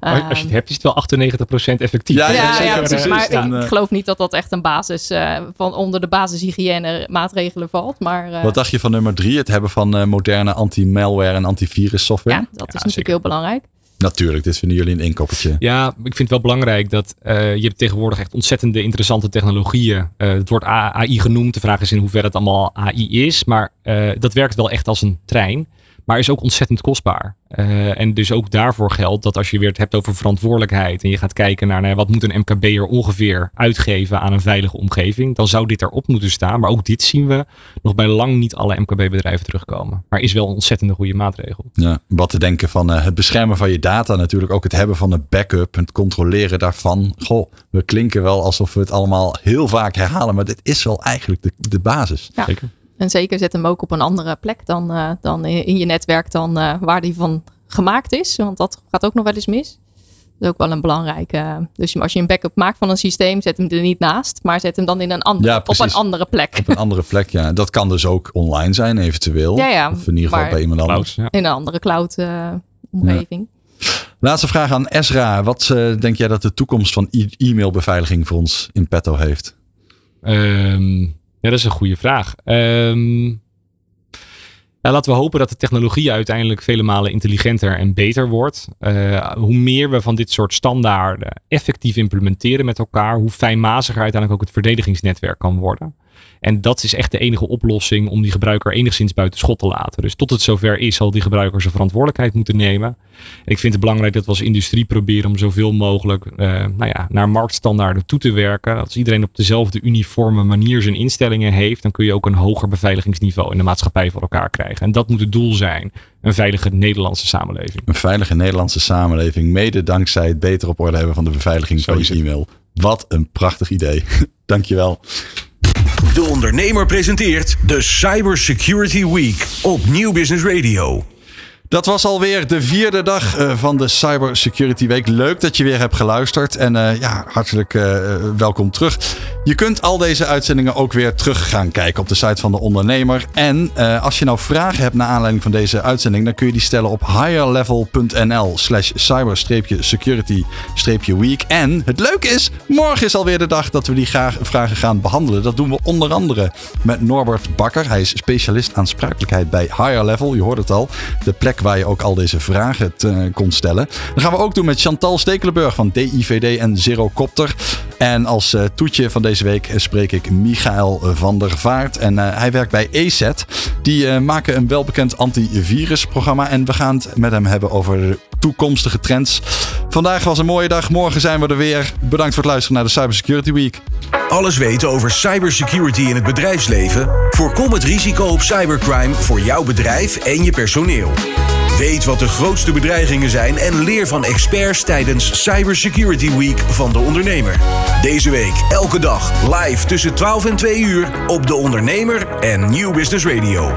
Als je het hebt, is het wel 98% effectief. Ja, Ja, zeker. ja, precies. Ja, Maar ik eh, geloof niet dat dat echt een basis uh, van onder de basishygiëne maatregelen valt. Maar uh, Wat dacht je van nummer drie? Het hebben van uh, moderne anti-malware en antivirus software? ja, dat is natuurlijk heel belangrijk. Natuurlijk, dit vinden jullie een inkoppertje. Ja, ik vind het wel belangrijk dat uh, je hebt tegenwoordig echt ontzettende interessante technologieën. Uh, het wordt AI genoemd. De vraag is in hoeverre het allemaal AI is. Maar uh, dat werkt wel echt als een trein. Maar is ook ontzettend kostbaar. Uh, en dus ook daarvoor geldt dat als je weer het hebt over verantwoordelijkheid. En je gaat kijken naar nou, wat moet een MKB'er ongeveer uitgeven aan een veilige omgeving. Dan zou dit erop moeten staan. Maar ook dit zien we nog bij lang niet alle MKB-bedrijven terugkomen. Maar is wel een ontzettende goede maatregel. Ja, wat te denken van uh, het beschermen van je data. Natuurlijk ook het hebben van een backup. Het controleren daarvan. Goh, we klinken wel alsof we het allemaal heel vaak herhalen. Maar dit is wel eigenlijk de, de basis. Ja. Zeker. En zeker zet hem ook op een andere plek dan, uh, dan in je netwerk dan uh, waar die van gemaakt is. Want dat gaat ook nog wel eens mis. Dat is ook wel een belangrijke. Dus als je een backup maakt van een systeem, zet hem er niet naast. Maar zet hem dan in een andere, Ja, op een andere plek. Op een andere plek, ja. Dat kan dus ook online zijn, eventueel. Ja, ja, of in ieder geval bij iemand anders. Cloud. In een andere cloud uh, omgeving. Laatste vraag aan Ezra. Wat uh, denk jij dat de toekomst van e-mailbeveiliging voor ons in petto heeft? Um, ja, dat is een goede vraag. Um, laten we hopen dat de technologie uiteindelijk vele malen intelligenter en beter wordt. Uh, hoe meer we van dit soort standaarden effectief implementeren met elkaar, hoe fijnmaziger uiteindelijk ook het verdedigingsnetwerk kan worden. En dat is echt de enige oplossing om die gebruiker enigszins buiten schot te laten. Dus tot het zover is, zal die gebruiker zijn verantwoordelijkheid moeten nemen. En ik vind het belangrijk dat we als industrie proberen om zoveel mogelijk uh, nou ja, naar marktstandaarden toe te werken. Als iedereen op dezelfde uniforme manier zijn instellingen heeft, dan kun je ook een hoger beveiligingsniveau in de maatschappij voor elkaar krijgen. En dat moet het doel zijn. Een veilige Nederlandse samenleving. Een veilige Nederlandse samenleving, mede dankzij het beter op orde hebben van de beveiliging Zo van je e-mail. Wat een prachtig idee. Dankjewel. De ondernemer presenteert de Cybersecurity Week op Nieuw Business Radio. Dat was alweer de vierde dag uh, van de Cyber Security Week. Leuk dat je weer hebt geluisterd. En uh, ja, hartelijk uh, welkom terug. Je kunt al deze uitzendingen ook weer terug gaan kijken op de site van de ondernemer. En als je nou vragen hebt naar aanleiding van deze uitzending, dan kun je die stellen op higherlevel.nl slash cyber-security-week. En het leuke is, morgen is alweer de dag dat we die vragen gaan behandelen. Dat doen we onder andere met Norbert Bakker. Hij is specialist aansprakelijkheid bij Higher Level. Je hoort het al. De plek waar je ook al deze vragen te, kon stellen. Dat gaan we ook doen met Chantal Stekelenburg van DIVD en Zerocopter. En als uh, toetje van deze week spreek ik Michael van der Vaart. En hij werkt bij EZ. Die maken een welbekend antivirusprogramma. En we gaan het met hem hebben over toekomstige trends. Vandaag was een mooie dag. Morgen zijn we er weer. Bedankt voor het luisteren naar de Cybersecurity Week. Alles weten over cybersecurity in het bedrijfsleven? Voorkom het risico op cybercrime voor jouw bedrijf en je personeel. Weet wat de grootste bedreigingen zijn en leer van experts tijdens Cybersecurity Week van de ondernemer. Deze week elke dag live tussen 12 en 2 uur op de ondernemer en Nieuw Business Radio.